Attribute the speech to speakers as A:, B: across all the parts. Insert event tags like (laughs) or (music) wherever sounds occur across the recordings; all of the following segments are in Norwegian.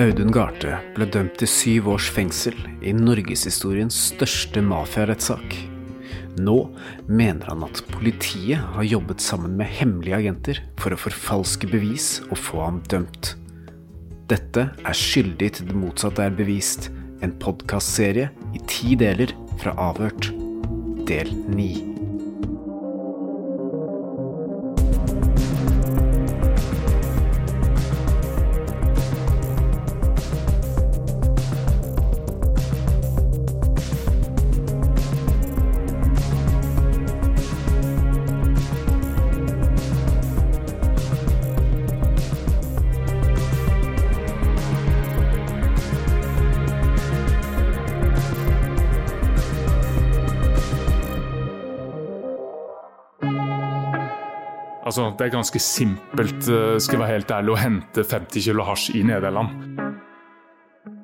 A: Audun Garthe ble dømt til syv års fengsel i norgeshistoriens største mafiarettssak. Nå mener han at politiet har jobbet sammen med hemmelige agenter for å forfalske bevis og få ham dømt. Dette er Skyldig til det motsatte er bevist, en podkastserie i ti deler fra Avhørt, del ni.
B: Det er ganske simpelt eh, skal jeg være helt ærlig, å hente 50 kilo hasj i Nederland.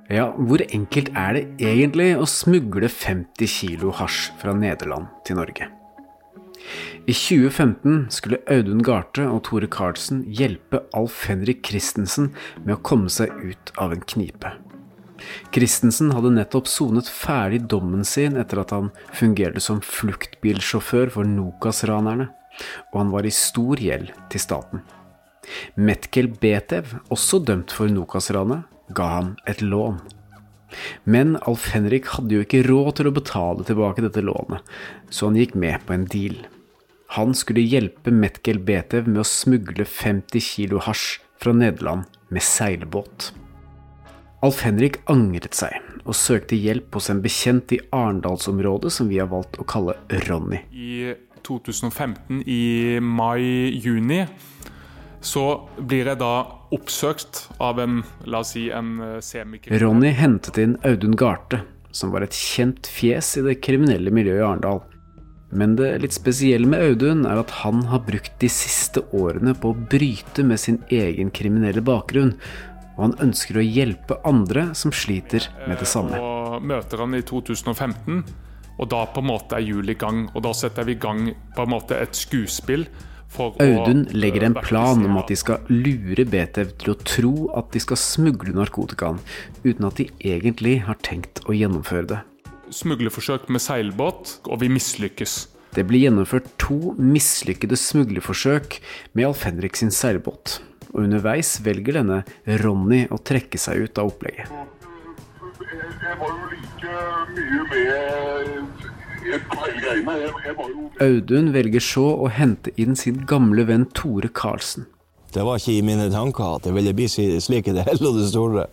A: Ja, hvor enkelt er det egentlig å smugle 50 kilo hasj fra Nederland til Norge? I 2015 skulle Audun Garthe og Tore Karlsen hjelpe Alf Henrik Christensen med å komme seg ut av en knipe. Christensen hadde nettopp sonet ferdig dommen sin etter at han fungerte som fluktbilsjåfør for Nokas-ranerne, og han var i stor gjeld til staten. Metkel Betev, også dømt for Nokas-ranet, ga ham et lån. Men Alf Henrik hadde jo ikke råd til å betale tilbake dette lånet, så han gikk med på en deal. Han skulle hjelpe Metkel Betev med å smugle 50 kilo hasj fra Nederland med seilbåt. Alf Henrik angret seg og søkte hjelp hos en bekjent i Arendalsområdet som vi har valgt å kalle Ronny.
B: I 2015, i mai-juni, så blir jeg da oppsøkt av en, la oss si, en eh, semikriminell
A: Ronny hentet inn Audun Garthe, som var et kjent fjes i det kriminelle miljøet i Arendal. Men det litt spesielle med Audun er at han har brukt de siste årene på å bryte med sin egen kriminelle bakgrunn, og han ønsker å hjelpe andre som sliter med det samme.
B: Og møter han i 2015, og da på en måte er hjulet i gang. Og da setter vi i gang på en måte et skuespill. For
A: Audun
B: å,
A: legger en
B: eh,
A: plan om at de skal lure Betev til å tro at de skal smugle narkotikaen, uten at de egentlig har tenkt å gjennomføre det.
B: smuglerforsøk med seilbåt, og vi mislykkes.
A: Det blir gjennomført to mislykkede smuglerforsøk med Alf Henrik sin seilbåt, og underveis velger denne Ronny å trekke seg ut av opplegget.
C: Jeg var jo like mye med
A: Audun velger så å hente inn sin gamle venn Tore Karlsen.
D: Det var ikke i mine tanker at det ville bli slik i det hele og det store.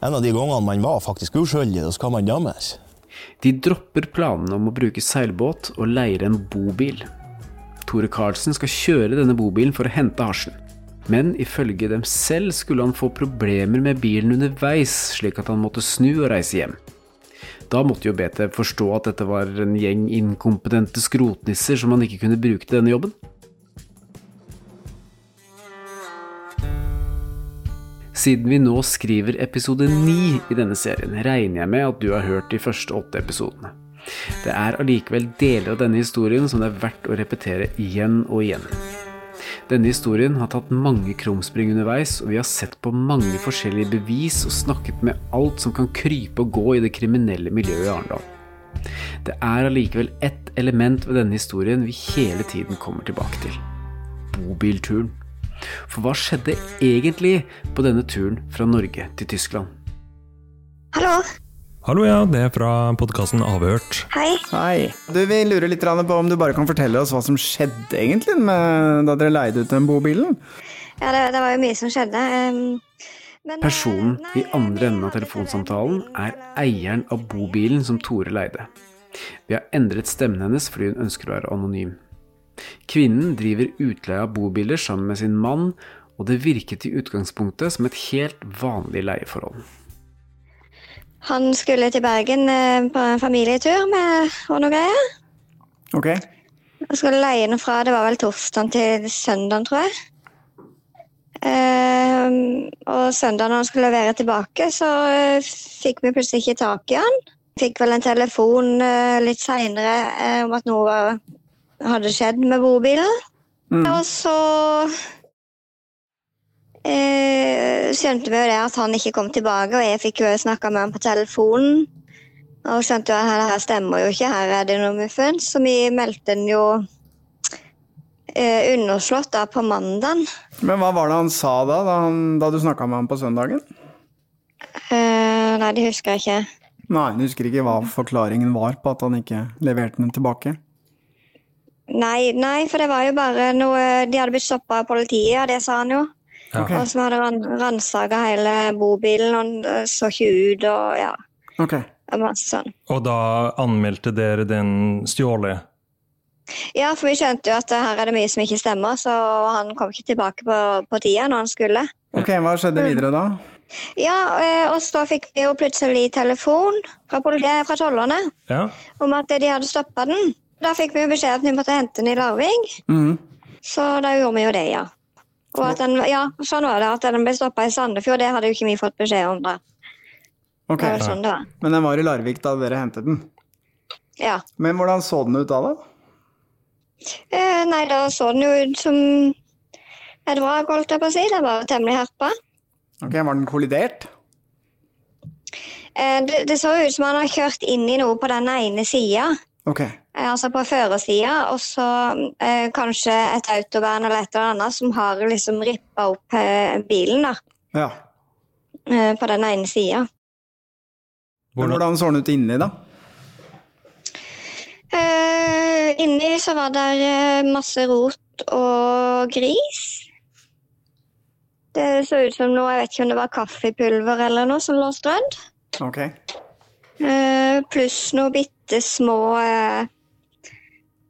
D: En av de gangene man var faktisk uskyldig, da skal man dømmes.
A: De dropper planene om å bruke seilbåt og leier en bobil. Tore Karlsen skal kjøre denne bobilen for å hente hasjen. Men ifølge dem selv skulle han få problemer med bilen underveis, slik at han måtte snu og reise hjem. Da måtte jo BT forstå at dette var en gjeng inkompetente skrotnisser som han ikke kunne bruke til denne jobben. Siden vi nå skriver episode ni i denne serien, regner jeg med at du har hørt de første åtte episodene. Det er allikevel deler av denne historien som det er verdt å repetere igjen og igjen. Denne historien har tatt mange krumspring underveis, og vi har sett på mange forskjellige bevis og snakket med alt som kan krype og gå i det kriminelle miljøet i Arendal. Det er allikevel ett element ved denne historien vi hele tiden kommer tilbake til. Bobilturen. For hva skjedde egentlig på denne turen fra Norge til Tyskland?
E: Hallo,
F: Hallo, ja. Det er fra podkasten Avhørt.
E: hei.
G: Hei. Du, Vi lurer litt på om du bare kan fortelle oss hva som skjedde egentlig med, da dere leide ut den bobilen?
E: Ja, det, det var jo mye som skjedde. Um, men, eh,
A: Personen
E: nei,
A: i andre enden av telefonsamtalen er eieren av bobilen som Tore leide. Vi har endret stemmen hennes fordi hun ønsker å være anonym. Kvinnen driver utleie av bobiler sammen med sin mann, og det virket i utgangspunktet som et helt vanlig leieforhold.
E: Han skulle til Bergen eh, på en familietur med og noe greier.
G: Ok.
E: Han skulle leie noe fra, det var vel torsdag til søndag, tror jeg. Ehm, og søndag når han skulle levere tilbake, så eh, fikk vi plutselig ikke tak i han. Fikk vel en telefon uh, litt seinere om at noe hadde skjedd med bobilen. Og så skjønte vi jo det at han ikke kom tilbake, og jeg fikk jo snakka med han på telefonen. Og skjønte jo at her, stemmer jo ikke, her er det noe muffens. Så vi meldte den jo eh, underslått da på mandagen.
G: Men hva var det han sa da, da, han, da du snakka med ham på søndagen?
E: Eh, nei, det husker jeg ikke.
G: Nei, du husker ikke hva forklaringen var på at han ikke leverte den tilbake?
E: Nei, nei, for det var jo bare noe De hadde blitt stoppa av politiet, og det sa han jo.
G: Ok.
E: Og så hadde han ransaka hele bobilen, og eh, så ikke ut, og ja. Okay. Masse sånn.
F: Og da anmeldte dere den stjålet?
E: Ja, for vi skjønte jo at eh, her er det mye som ikke stemmer, så han kom ikke tilbake på, på tida når han skulle.
G: Ok, Hva skjedde videre da?
E: Ja, eh, og så fikk vi jo plutselig telefon fra, politiet, fra tollerne
F: Ja.
E: om at de hadde stoppa den. Da fikk vi jo beskjed om at vi måtte hente den i Larvik,
G: Mm.
E: så da gjorde vi jo det, ja. Og at den, ja, sånn var det, at den ble stoppa i Sandefjord, det hadde jo ikke vi fått beskjed om da.
G: Ok,
E: Det sånn.
G: Men den var i Larvik da dere hentet den?
E: Ja.
G: Men hvordan så den ut da, da?
E: Eh, nei, da så den jo ut som et vrak, holdt jeg på å si. Det var temmelig herpa.
G: Ok, Var den kollidert?
E: Eh, det, det så ut som han har kjørt inn i noe på den ene sida.
G: Ok.
E: Eh, altså på førersida, og så eh, kanskje et autovern eller et eller annet som har liksom rippa opp eh, bilen da,
G: Ja.
E: eh, på den ene sida.
G: Hvordan så den ut inni, da?
E: Eh, inni så var det eh, masse rot og gris. Det så ut som noe, jeg vet ikke om det var kaffepulver eller noe som lå strødd.
G: Ok.
E: Eh, pluss noe bitte små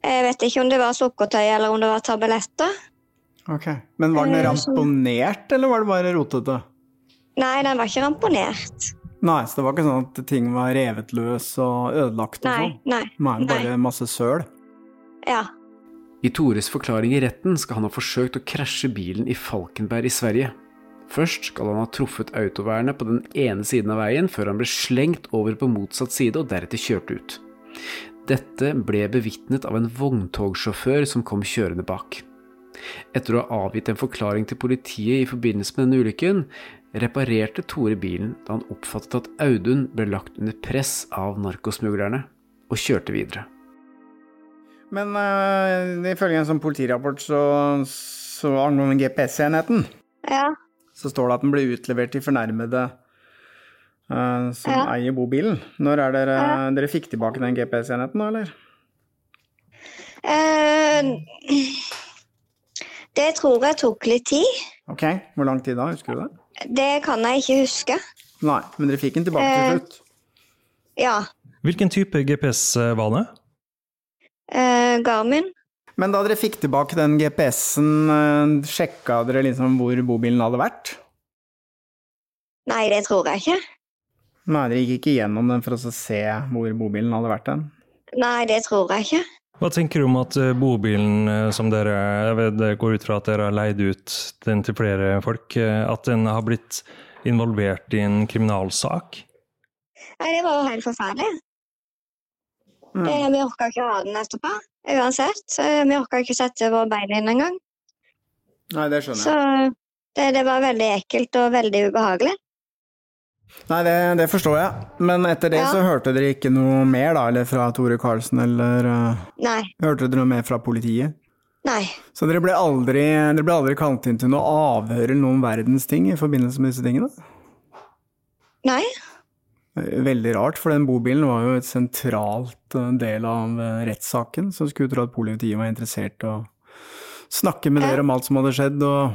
E: Jeg vet ikke om det var sukkertøy eller om det var tabletter.
G: ok. Men var den
E: Eh,
G: ramponert, eller var det bare rotete?
E: Nei, den var ikke ramponert.
G: Nei, så det var ikke sånn at ting var revet løs og ødelagt og
E: Nei,
G: sånn?
E: nei.
G: Nei, bare masse søl?
E: Ja.
A: I Tores forklaring i retten skal han ha forsøkt å krasje bilen i Falkenberg i Sverige. Først skal han ha truffet autovernet på den ene siden av veien, før han ble slengt over på motsatt side og deretter kjørt ut. Dette ble bevitnet av en vogntogsjåfør som kom kjørende bak. Etter å ha avgitt en forklaring til politiet i forbindelse med denne ulykken, reparerte Tore bilen da han oppfattet at Audun ble lagt under press av narkosmuglerne, og kjørte videre.
G: Men uh, ifølge en sånn politirapport så, så angående GPS-enheten,
E: ja.
G: så står det at den ble utlevert til fornærmede som
E: Ja.
G: eier bobilen. Når er dere, dere fikk tilbake den GPS-enheten, da, eller?
E: Eh, det tror jeg tok litt tid.
G: Ok, hvor lang tid da, husker du det?
E: Det kan jeg ikke huske.
G: Nei, men dere fikk den tilbake til
E: Eh.
G: slutt?
E: Ja.
F: Hvilken type GPS var det?
E: eh, Garmin.
G: Men da dere fikk tilbake den GPS-en, eh, sjekka dere liksom hvor bobilen hadde vært?
E: Nei, det tror jeg ikke.
G: Nei, dere gikk ikke gjennom den for å se hvor bobilen hadde vært den?
E: Nei, det tror jeg ikke.
F: Hva tenker du om at eh, bobilen eh, som dere jeg vet, det går ut fra at dere har leid ut den til flere folk, eh, at den har blitt involvert i en kriminalsak?
E: Nei, det var jo helt forferdelig. Det, vi orka ikke å ha den etterpå. Uansett. Vi orka ikke sette våre bein inn engang.
G: Nei, det skjønner
E: Så
G: jeg.
E: det, det var veldig ekkelt og veldig ubehagelig.
G: Nei, det, det forstår jeg. Men etter det
E: Ja.
G: så hørte dere ikke noe mer, da? Eller fra Tore Karlsen, eller eh,
E: Nei.
G: Hørte dere noe mer fra politiet?
E: Nei.
G: Så dere ble aldri, dere ble aldri kalt inn til noe avhør eller noen verdens ting i forbindelse med disse tingene?
E: Nei.
G: Veldig rart, for den bobilen var jo et sentralt eh, del av eh, rettssaken, så skulle tro at politiet var interessert i å snakke med
E: Ja.
G: dere om alt som hadde skjedd, og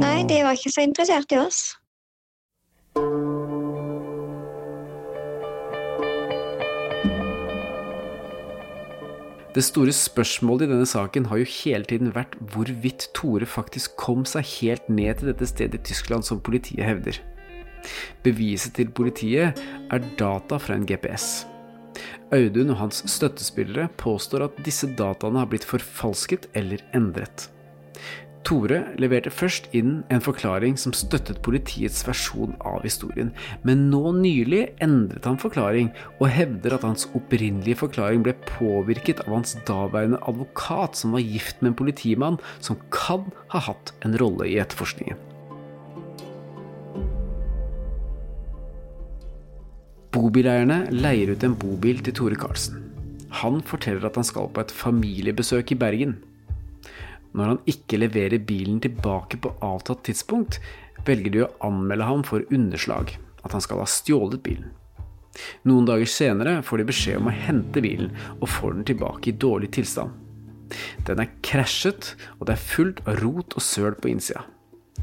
E: Nei, de var ikke så interessert i oss.
A: Det store spørsmålet i denne saken har jo hele tiden vært hvorvidt Tore faktisk kom seg helt ned til dette stedet i Tyskland som politiet hevder. Beviset til politiet er data fra en GPS. Audun og hans støttespillere påstår at disse dataene har blitt forfalsket eller endret. Tore leverte først inn en forklaring som støttet politiets versjon av historien, men nå nylig endret han forklaring og hevder at hans opprinnelige forklaring ble påvirket av hans daværende advokat, som var gift med en politimann som kan ha hatt en rolle i etterforskningen. Bobileierne leier ut en bobil til Tore Karlsen. Han forteller at han skal på et familiebesøk i Bergen. Når han ikke leverer bilen tilbake på avtatt tidspunkt, velger de å anmelde ham for underslag, at han skal ha stjålet bilen. Noen dager senere får de beskjed om å hente bilen, og får den tilbake i dårlig tilstand. Den er krasjet, og det er fullt av rot og søl på innsida.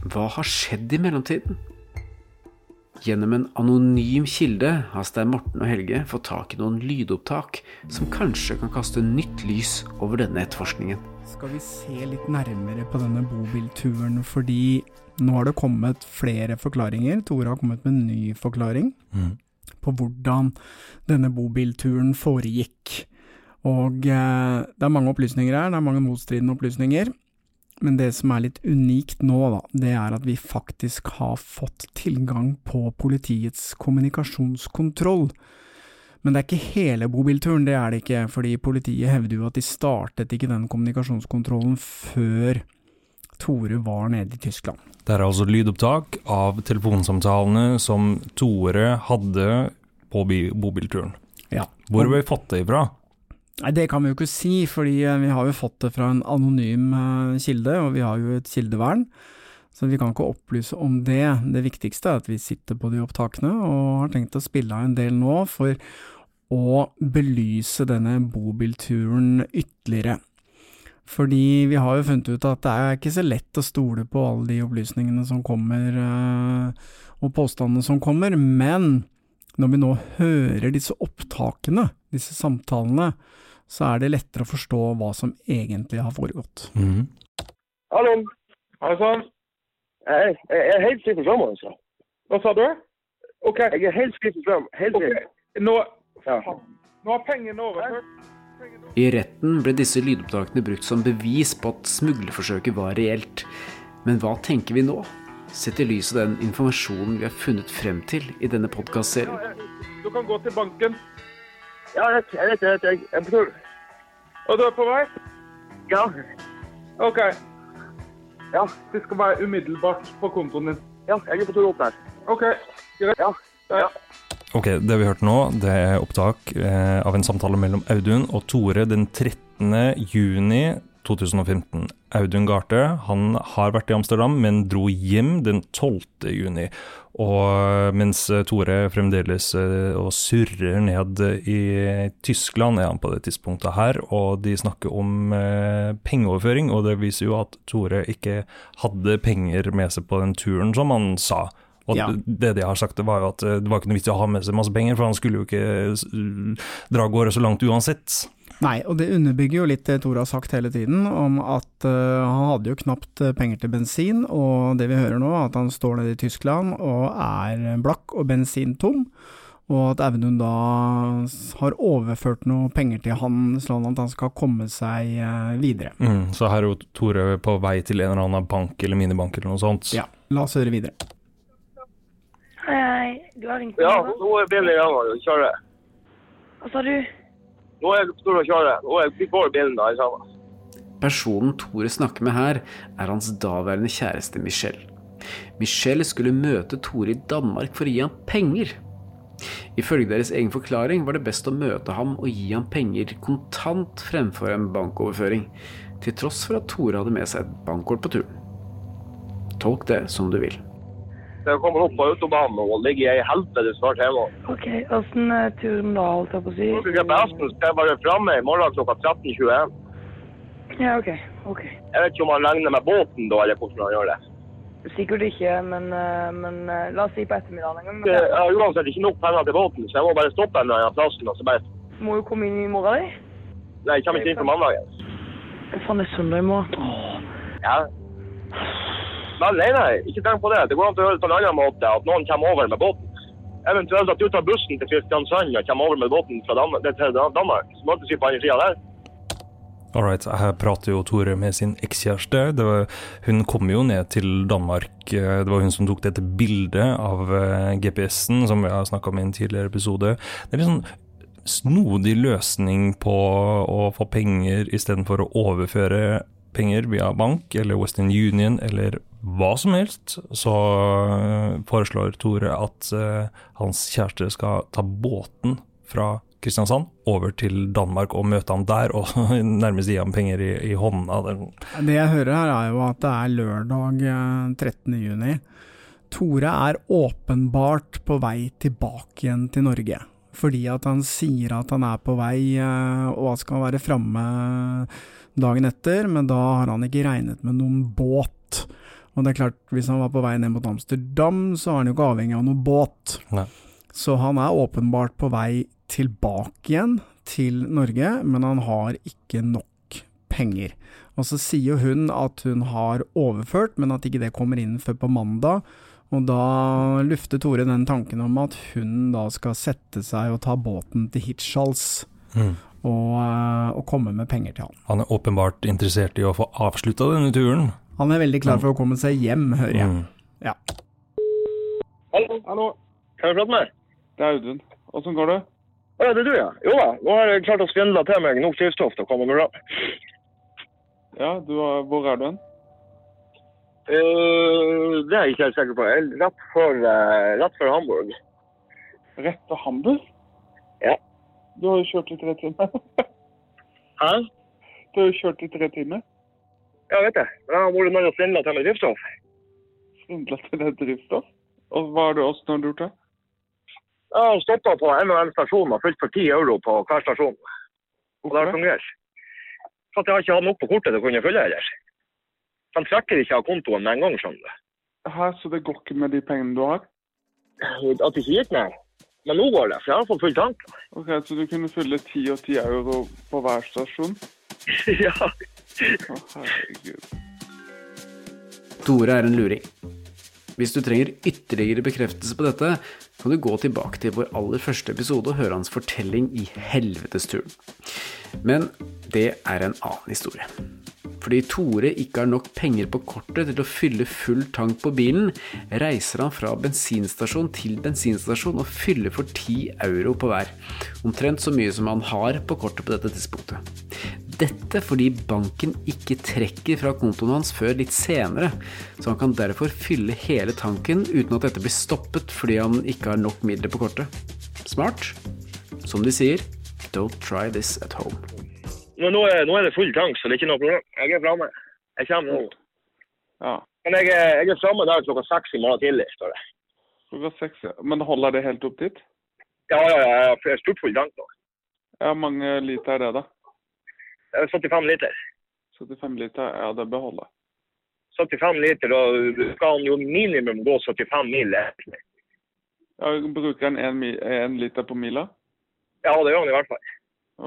A: Hva har skjedd i mellomtiden? Gjennom en anonym kilde har Stein Morten og Helge fått tak i noen lydopptak som kanskje kan kaste nytt lys over denne etterforskningen.
G: Skal vi se litt nærmere på denne bobilturen, fordi nå har det kommet flere forklaringer. Tore har kommet med en ny forklaring
F: Mm.
G: på hvordan denne bobilturen foregikk. Og eh, det er mange opplysninger her, det er mange motstridende opplysninger. Men det som er litt unikt nå, da, det er at vi faktisk har fått tilgang på politiets kommunikasjonskontroll. Men det er ikke hele bobilturen, det er det ikke, fordi politiet hevder jo at de startet ikke den kommunikasjonskontrollen før Tore var nede i Tyskland.
F: Det er altså lydopptak av telefonsamtalene som Tore hadde på bobilturen.
G: Ja.
F: Hvor har vi fått det ifra?
G: Nei, Det kan vi jo ikke si, fordi eh, vi har jo fått det fra en anonym eh, kilde, og vi har jo et kildevern. Så vi kan ikke opplyse om det. Det viktigste er at vi sitter på de opptakene, og har tenkt å spille av en del nå for å belyse denne bobilturen ytterligere. Fordi vi har jo funnet ut at det er ikke så lett å stole på alle de opplysningene som kommer, eh, og påstandene som kommer, men når vi nå hører disse opptakene, disse samtalene, så er det lettere å forstå hva som egentlig har foregått.
F: Mm.
C: Hallo.
B: Hei sann.
C: Jeg, jeg er helt fritt fram, altså.
B: Hva sa du? OK.
C: Jeg er helt fritt fram. Helt
B: ok. Nå,
C: Ja.
B: nå er pengene overført.
A: I retten ble disse lydopptakene brukt som bevis på at smuglerforsøket var reelt. Men hva tenker vi nå? Sett i lys av den informasjonen vi har funnet frem til i denne podkastserien.
B: Du kan gå til banken.
C: Ja, jeg vet, jeg vet, jeg vet. Jeg, jeg tror
B: Og du er på vei?
C: Ja.
B: OK.
C: Ja.
B: Det skal være umiddelbart på kontoen din.
C: Ja, jeg er på tur opp der.
B: OK. Greit.
C: Ja. Ja.
F: Ok, det vi hørte nå, det er opptak eh, av en samtale mellom Audun og Tore den 13. juni 2015. Audun Garthe han har vært i Amsterdam, men dro hjem den 12. juni. Og mens Tore fremdeles eh, og surrer ned i Tyskland, er han på det tidspunktet her, og de snakker om eh, pengeoverføring, og det viser jo at Tore ikke hadde penger med seg på den turen, som han sa. Og
G: Ja.
F: det de har sagt, det var jo at eh, det var ikke noe vits i å ha med seg masse penger, for han skulle jo ikke dra av gårde så langt uansett.
G: Nei, og det underbygger jo litt det Tore har sagt hele tiden, om at uh, han hadde jo knapt eh, penger til bensin, og det vi hører nå, at han står nede i Tyskland og er blakk og bensintom, og at Audun da har overført noe penger til han, sånn at han skal komme seg uh, videre.
F: Mm, så her er jo Tore på vei til en eller annen bank eller minibank eller noe sånt.
G: Ja, la oss høre videre.
H: Hei, hei. Du har ringt
C: Ja, nå er bilen i gang og kjører.
H: Hva sa du?
C: Nå er jeg på og kjører. Nå er jeg får bilen da, sammen.
A: Personen Tore snakker med her, er hans daværende kjæreste Michelle. Michelle skulle møte Tore i Danmark for å gi ham penger. Ifølge deres egen forklaring var det best å møte ham og gi ham penger kontant fremfor en bankoverføring, til tross for at Tore hadde med seg et bankkort på turen. Tolk det som du vil.
C: Jeg kommer opp på autobanen og ligger i helvete snart hjemme.
H: Ok, åssen er turen da, holdt jeg på å si?
C: Nå skal være framme i morgen klokka 13.21.
H: Ja, ok. ok.
C: Jeg vet ikke om han regner med båten da, eller hvordan han gjør det.
H: Sikkert ikke, men, eh, men eh, la oss si på ettermiddagen en gang.
C: Jeg har uansett ikke nok penger til båten, så jeg må bare stoppe en eller annen og så bare
H: Må jo komme inn i morgen, de.
C: Nei, jeg kommer ikke inn på mandag.
H: Hva faen, det er søndag i morgen. Åh.
C: Ja. Men nei, nei, ikke tenk på det. Det går an å gjøre det på en annen måte, at noen kommer over med båten. Eventuelt at du tar bussen til Kristiansand og kommer over med båten fra Dan til Danmark. Så møtes vi på andre sida der.
F: Alright, her prater jo Tore med sin ekskjæreste. Hun kom jo ned til Danmark. eh, Det var hun som tok dette bildet av eh, GPS-en, som vi har snakka om i en tidligere episode. Det er litt sånn snodig løsning på å få penger istedenfor å overføre penger via bank eller Western Union eller hva som helst. Så eh, foreslår Tore at eh, hans kjæreste skal ta båten fra Kristiansand over til Danmark og møte ham der, og (laughs) nærmest gi ham penger i, i hånda. Det-
G: Det jeg hører her er jo at det er lørdag eh, 13. juni. Tore er åpenbart på vei tilbake igjen til Norge. Fordi at han sier at han er på vei og at skal være framme dagen etter, men da har han ikke regnet med noen båt. Og det er klart, hvis han var på vei ned mot Amsterdam, så er han jo ikke avhengig av noen båt.
F: Nei.
G: Så han er åpenbart på vei tilbake igjen til Norge, men han har ikke nok penger. Og så sier jo hun at hun har overført, men at ikke det kommer inn før på mandag. Og da lufter Tore den tanken om at hun da skal sette seg og ta båten til Hirtshals
F: Mm.
G: Og, eh, og komme med penger til han.
F: Han er åpenbart interessert i å få avslutta denne turen.
G: Han er veldig klar for å komme seg hjem, hører jeg.
F: Mm.
G: Ja.
C: Hallo?
I: Hallo,
C: Kan du prater med
I: det er Audun. Åssen går det?
C: Å ja, det er du, ja. Jo da. Nå har jeg klart å svindle til meg nok drivstoff til å komme meg bra.
I: Ja, du er, hvor er du hen?
C: Uh, det er jeg ikke helt sikker på. Er Rett for, uh, rett for Hamburg.
I: Rett til Hamburg? Du har jo kjørt i tre timer.
C: Hæ?
I: Du har jo kjørt i tre timer.
C: Ja, vet jeg. Men jeg har vært nødt til å svindle til meg drivstoff.
I: Svindla til deg drivstoff. Og hva har du åssen har du gjort det?
C: Jeg har stoppa på en og en stasjon og fylt for 10 euro på hver stasjon. Og det har fungert. For at jeg har ikke hatt nok på kortet til å kunne fylle heller. De trekker ikke av kontoen med en gang, skjønner du.
I: Hæ, så det går ikke med de pengene du har?
C: At det ikke gikk meg. Men nå går det, for jeg har fått full tank.
I: Ok, Så du kunne fylle 10 og 10 euro på hver stasjon? (laughs)
C: ja.
I: Å, herregud.
A: Tore er en luring. Hvis du trenger ytterligere bekreftelse på dette, kan du gå tilbake til vår aller første episode og høre hans fortelling i helvetesturen. Men det er en annen historie. Fordi Tore ikke har nok penger på kortet til å fylle full tank på bilen, reiser han fra bensinstasjon til bensinstasjon og fyller for 10 euro på hver. Omtrent så mye som han har på kortet på dette tidspunktet. Dette fordi banken ikke trekker fra kontoen hans før litt senere, så han kan derfor fylle hele tanken uten at dette blir stoppet fordi han ikke har nok midler på kortet. Smart? Som de sier, don't try this at home.
C: Men nå er, nå er det full tank, så det er ikke noe problem. Jeg er framme. Jeg kommer nå.
I: Ja.
C: Men jeg er, jeg er framme der klokka seks i morgen tidlig, står det.
I: Klokka seks, ja. Men holder det helt opp dit?
C: Ja, ja, ja. Jeg har stort full tank nå.
I: Ja, mange liter er det, da?
C: Det er 75 liter.
I: 75 liter? Ja, det bør holde.
C: 75 liter, og skal han jo minimum gå 75 mil.
I: Ja, bruker han en, mi- liter på mila?
C: Ja, det gjør han i hvert fall.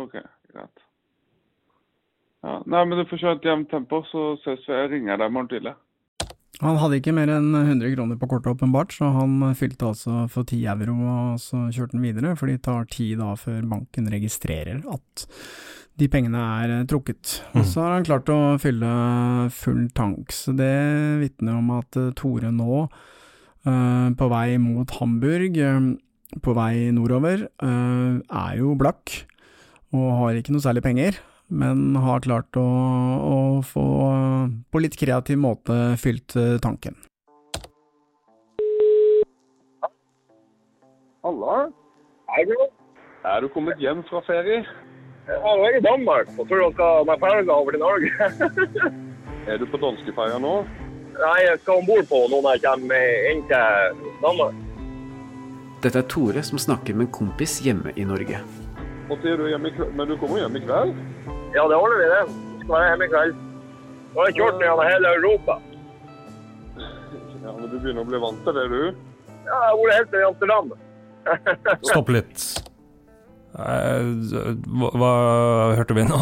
I: Ok, greit. Ja, nei, men du får kjøre et jevnt tempo, så ses vi. Jeg ringer deg i morgen tidlig.
G: Han hadde ikke mer enn 100 kroner på kortet, åpenbart, så han fylte altså for 10 euro, og så kjørte han videre, for det tar tid da før banken registrerer at de pengene er eh, trukket. Og så har han klart å fylle full tank, så det vitner om at eh, Tore nå, eh, på vei mot Hamburg, på vei nordover, er jo blakk, og har ikke noe særlig penger men har klart å, å få på litt kreativ måte fylt eh, tanken.
C: Hallo? Hei, bro.
I: Er du kommet hjem fra ferie?
C: Ja, nå er i Danmark og tror jeg skal med ferga over til Norge. (laughs)
I: Er du på danskeferja nå?
C: Nei, jeg skal om bord på nå når jeg kommer inn til Danmark.
A: Dette er Tore som snakker med en kompis hjemme i Norge.
I: Du hjemme i kveld. Men du kommer hjem i kveld?
C: Ja, det ordner vi det. Vi skal være hjemme i kveld. Nå har jeg kjørt ned gjennom hele Europa.
I: Ja, men du begynner å bli vant til det, du?
C: Ja, jeg har vært helt til Amsterdam. (laughs)
F: Stopp litt. Eh, hva, hva hørte vi nå?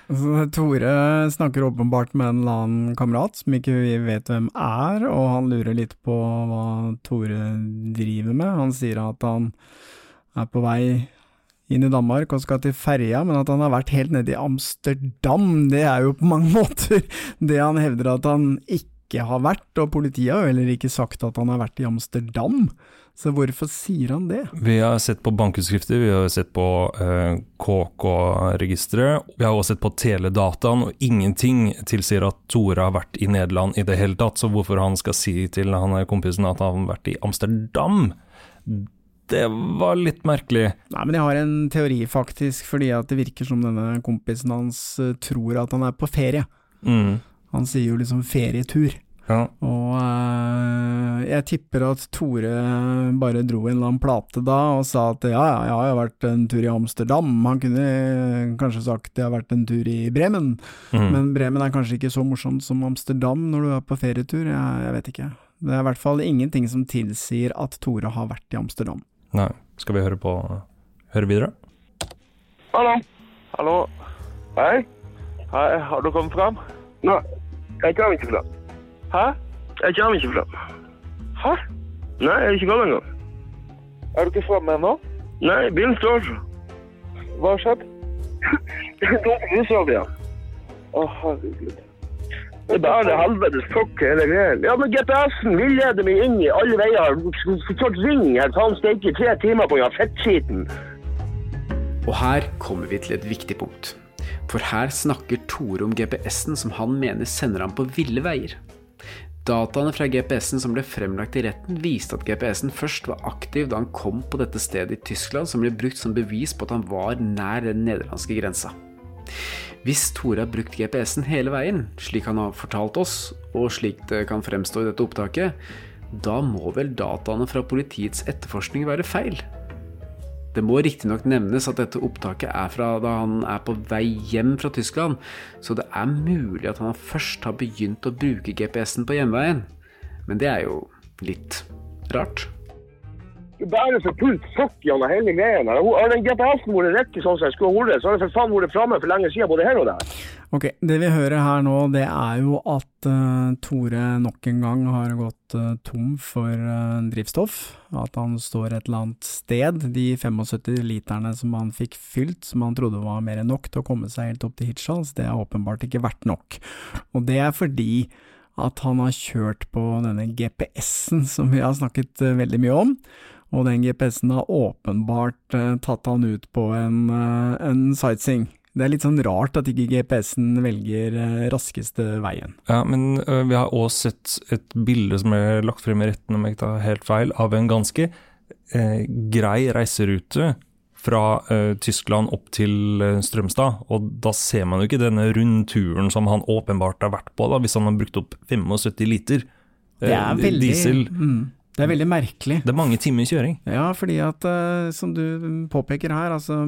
F: (laughs)
G: Tore snakker åpenbart med en eller annen kamerat som ikke vi vet hvem er, og han lurer litt på hva Tore driver med. Han sier at han er på vei inn i Danmark og skal til ferja, men at han har vært helt nede i Amsterdam, det er jo på mange (laughs) måter det han hevder at han ikke har vært, og politiet har jo heller ikke sagt at han har vært i Amsterdam. Så hvorfor sier han det?
F: Vi har sett på bankutskrifter, vi har sett på eh, KK-registeret. Vi har også sett på teledataen, og ingenting tilsier at Tore har vært i Nederland i det hele tatt. Så hvorfor han skal si til han kompisen at han har vært i Amsterdam, det var litt merkelig.
G: Nei, men jeg har en teori, faktisk, fordi at det virker som denne kompisen hans eh, tror at han er på ferie.
F: Mm.
G: Han sier jo liksom ferietur.
F: Ja.
G: Og øh, jeg tipper at Tore bare dro en eller annen plate da og sa at ja, ja, jeg har vært en tur i Amsterdam. Han kunne kanskje sagt jeg har vært en tur i Bremen,
F: Mm.
G: men Bremen er kanskje ikke så morsomt som Amsterdam når du er på ferietur. Jeg, jeg vet ikke. Det er i hvert fall ingenting som tilsier at Tore har vært i Amsterdam.
F: Nei, skal vi høre på Høre videre?
C: Hallo.
I: Hallo.
C: Hei.
I: Hei, har du kommet fram?
C: Nei, jeg kommer ikke fram.
I: Hæ?
C: Jeg kommer ikke fram.
I: Hæ?
C: Nei, jeg er ikke kommet engang.
I: Er du ikke framme ennå?
C: Nei, bilen står.
I: Hva har skjedd?
C: Det er dumt lysråd igjen.
I: Å, herregud.
C: Det er bare helvetes fuck hele greia. Ja, men GPS-en villeder meg inn i alle veier. Skulle ring her, faen steike, tre timer på den fettskiten.
A: Og her kommer vi til et viktig punkt. For her snakker Tore om GPS-en som han mener sender ham på ville veier. Dataene fra GPS-en som ble fremlagt i retten, viste at GPS-en først var aktiv da han kom på dette stedet i Tyskland, som ble brukt som bevis på at han var nær den nederlandske grensa. Hvis Tore har brukt GPS-en hele veien, slik han har fortalt oss, og slik det kan fremstå i dette opptaket, da må vel dataene fra politiets etterforskning være feil? Det må riktignok nevnes at dette opptaket er fra da han er på vei hjem fra Tyskland, så det er mulig at han først har begynt å bruke GPS-en på hjemveien. Men det er jo litt rart.
C: Det er for fullt fuck gjennom hele greia. Har den GPS-en vært riktig sånn som den skulle vært, så har den for faen vært framme for lenge siden, både her og der.
G: Ok, det vi hører her nå, det er jo at uh, Tore nok en gang har gått uh, tom for uh, drivstoff. At han står et eller annet sted. De 75 literne som han fikk fylt, som han trodde var mer enn nok til å komme seg helt opp til Hirtshals, det har åpenbart ikke vært nok. Og det er fordi at han har kjørt på denne GPS-en som vi har snakket veldig mye om. Og den GPS-en har åpenbart eh, tatt han ut på en, eh, en sightseeing. Det er litt sånn rart at ikke GPS-en velger eh, raskeste veien.
F: Ja, men vi har også sett et bilde som er lagt frem i retten, om jeg ikke tar helt feil, av en ganske eh, grei reiserute fra eh, Tyskland opp til Strømstad. Og da ser man jo ikke denne rundturen som han åpenbart har vært på, da, hvis han har brukt opp 75 liter eh, diesel.
G: Mm, det er veldig merkelig.
F: Det er mange timer kjøring.
G: Ja, fordi at, eh, som du påpeker her, altså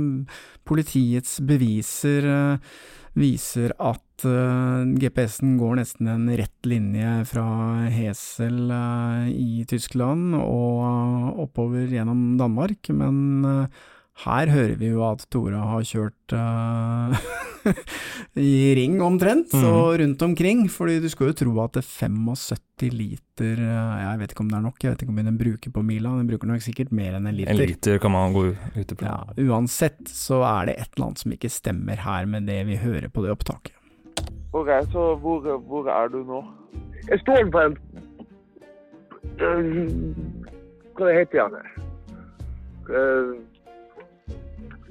G: politiets beviser eh, viser at eh, GPS-en går nesten en rett linje fra Hesel i Tyskland og oppover gjennom Danmark, men her hører vi jo at Tora har kjørt uh, (laughs) i ring omtrent,
F: mm.
G: og rundt omkring, fordi du skulle jo tro at det 75 liter, uh, jeg vet ikke om det er nok, jeg vet ikke om den bruker på mila, den bruker nok sikkert mer enn en liter.
F: En liter kan man gå ut på.
G: Ja, uansett så er det et eller annet som ikke stemmer her med det vi hører på det opptaket.
I: Ok, så hvor, hvor er du nå?
C: Jeg står på en øh, Hva heter? Øh,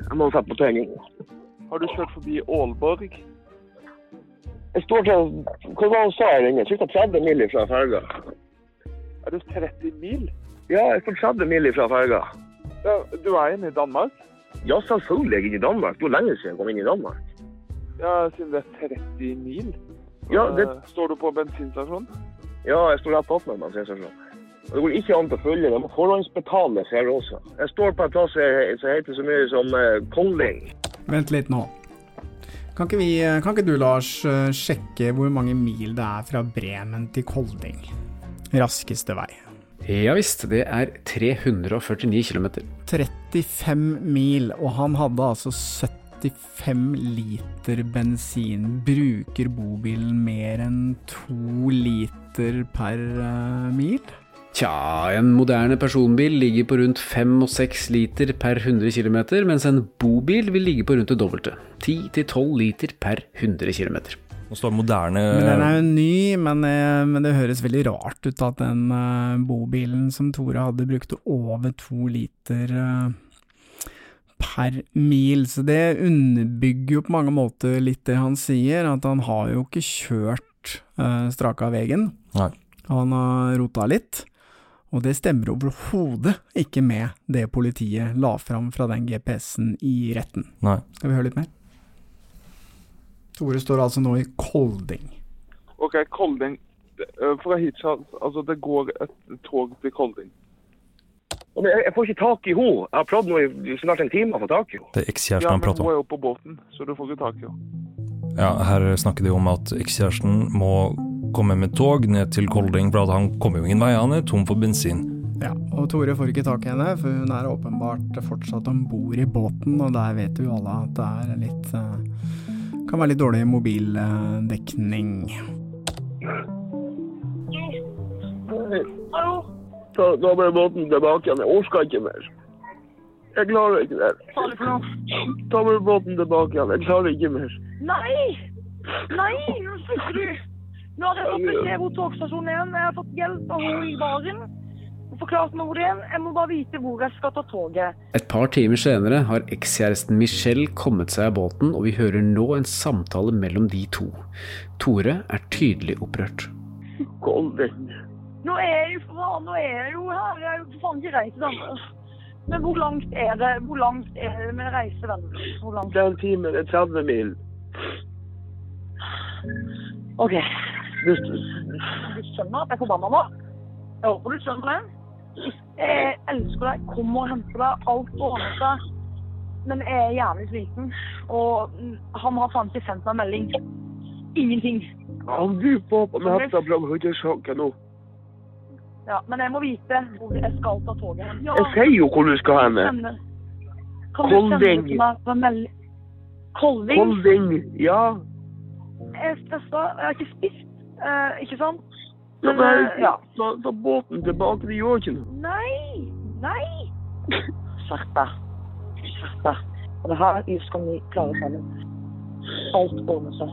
C: jeg må sette på tegning.
I: Har du kjørt forbi Aalborg?
C: Jeg står til Hva var det sa her inne? Ca. 30 mil fra ferga.
I: Er du 30 mil?
C: Ja, jeg står 30 mil fra ferga.
I: Ja, du er inne i Danmark?
C: Ja, selvfølgelig er jeg inne i Danmark. Det var lenge siden jeg kom inn i Danmark.
I: Ja, siden det er 30 mil.
C: Ja, det-
I: Eh, Står du på bensinstasjon?
C: Ja, jeg står rett attmed bensinstasjonen. Det går ikke an å følge, det må forhåndsbetales her også. Jeg står på en plass som heter så mye som eh, Kolding.
G: Vent litt nå. Kan ikke, vi, kan ikke du, Lars, eh, sjekke hvor mange mil det er fra Bremen til Kolding? Raskeste vei.
A: Ja visst, det er 349 km.
G: 35 mil, og han hadde altså 75 liter bensin. Bruker bobilen mer enn to liter per eh, mil?
A: Tja, en moderne personbil ligger på rundt 5 og 6 liter per 100 km, mens en bobil vil ligge på rundt det dobbelte. 10-12 liter per 100 km.
F: Nå står moderne
G: Men Den er jo ny, men, eh, men det høres veldig rart ut at den uh, bobilen som Tore hadde, brukte over to liter uh, per mil. Så det underbygger jo på mange måter litt det han sier, at han har jo ikke kjørt uh, straka vegen.
F: Nei.
G: Han har rota litt. Og det stemmer overhodet ikke med det politiet la fram fra den GPS-en i retten.
F: Nei.
G: Skal vi høre litt mer? Tore står altså nå i Kolding.
I: OK, Kolding. Eh, Fra Hirtshals, altså det går et tog til Kolding.
C: Jeg, jeg får ikke tak i henne. Jeg har prøvd nå i snart en time å få tak i henne.
F: Det er ekskjæresten
I: Ja,
F: han
I: men
F: prater
I: hun er jo på båten, så du får ikke tak i henne.
F: Ja, her snakker de om at ekskjæresten må komme med tog ned til Kolding, for at han kommer jo ingen vei, han er tom for bensin.
G: Ja, og Tore får ikke tak i henne, for hun er åpenbart fortsatt om bord i båten, og der vet jo alle at det er litt eh, Kan være litt dårlig mobildekning.
C: Ta, da bare båten tilbake igjen. Jeg orker ikke mer. Jeg klarer ikke mer.
H: Det?
C: Ta med båten tilbake igjen. Jeg klarer ikke mer.
H: Nei! Nei, nå slutter du! Nå har jeg fått beskjed hvor togstasjonen er. Jeg har fått hjelp av henne i baren. Forklart meg hvor det er. Jeg må bare vite hvor jeg skal ta toget.
A: Et par timer senere har ekskjæresten Michelle kommet seg av båten, og vi hører nå en samtale mellom de to. Tore er tydelig opprørt.
C: Kolding.
H: Nå er jeg jo faen, nå er jeg jo her. Jeg er jo for faen ikke reist sammen. Men hvor langt er det Hvor langt er det med reisevennen?
C: Det er en time. Det er 30 mil.
H: OK.
C: Du,
H: Du skjønner at jeg er forbanna nå? Jeg håper du skjønner det. Jeg elsker deg, kommer og henter deg, alt ordner seg. Men jeg er jævlig sliten, og han har faen ikke sendt meg melding. Ingenting.
C: han du på på natta fra høyresjakken nå.
H: Ja, men jeg må vite hvor jeg skal ta toget hen. Ja,
C: Jeg sier jo hvor du skal hen. Kolding.
H: Kolding?
C: Kolding. Ja.
H: Jeg er stressa, jeg har ikke spist, eh, ikke sant? Men, ja,
C: men,
H: ja.
C: ta, ta båten tilbake. Det gjør ikke noe.
H: Nei! Nei! Skjerp deg. Skjerp deg. Og det her skal vi klare sammen. Alt ordner seg.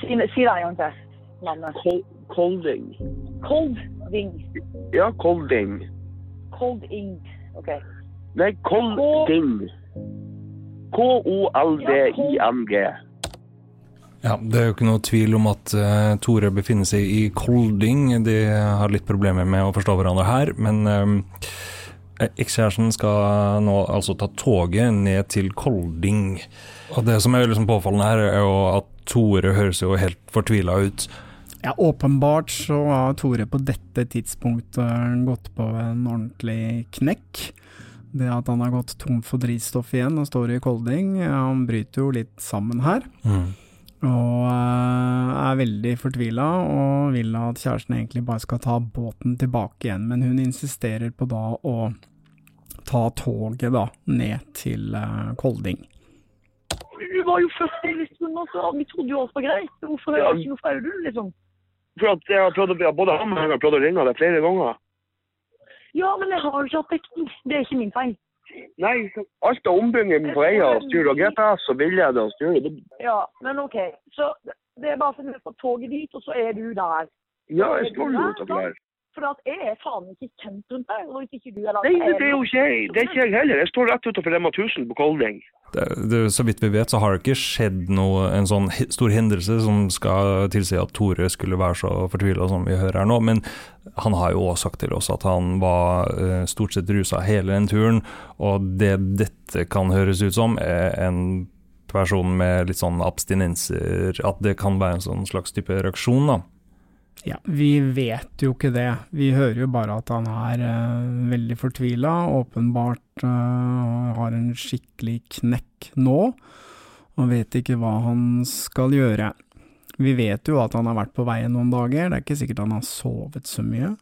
H: Si, si det en gang til. Navnet.
C: Kol Kolding.
H: Kolding.
C: Ja, Kolding.
H: Kolding. OK.
C: Nei, Kolding. K-o-l-d-i-n-g.
F: Ja, Det er jo ikke noe tvil om at uh, Tore befinner seg i Kolding. De har litt problemer med å forstå hverandre her, men eh, ekskjæresten skal nå altså ta toget ned til Kolding. Og det som er liksom påfallende her, er jo at Tore høres jo helt fortvila ut.
G: Ja, åpenbart så har Tore på dette tidspunktet gått på en ordentlig knekk. Det at han har gått tom for drivstoff igjen og står i Kolding, han bryter jo litt sammen her. Og eh, er veldig fortvila og vil at kjæresten egentlig bare skal ta båten tilbake igjen. Men hun insisterer på da å ta toget da ned til eh, Kolding.
H: Du var jo først i listen, og så vi trodde jo alt var greit. Hvorfor er jeg ikke noe fra Audun, liksom?
C: For at jeg har prøvd å, både han og jeg har prøvd å ringe deg flere ganger.
H: Ja, men jeg har jo ikke hatt dekning. Det er ikke min feil.
C: Nei, alt av ombygging på veier, styr og GPS og villede og styre. Det,
H: Ja, men OK. Så det er bare å finne får toget dit, og så er du der.
C: ja, jeg står jo utenfor der.
H: For at jeg er faen ikke kjent rundt der. Og hvis ikke du er langt,
C: Nei, det, det er jo ikke jeg. Det er ikke jeg heller. Jeg står rett utenfor Rema 1000 på Kolding.
F: Det, det, så vidt vi vet, så har det ikke skjedd noe, en sånn stor hendelse som skal tilsi at Tore skulle være så fortvila som vi hører her nå. Men han har jo også sagt til oss at han var eh, stort sett rusa hele den turen. Og det dette kan høres ut som, er en person med litt sånn abstinenser. At det kan være en sånn slags type reaksjon, da.
G: Ja, vi vet jo ikke det. Vi hører jo bare at han er eh, veldig fortvila, åpenbart eh, har en skikkelig knekk nå, og vet ikke hva han skal gjøre. Vi vet jo at han har vært på veien noen dager, det er ikke sikkert han har sovet så mye.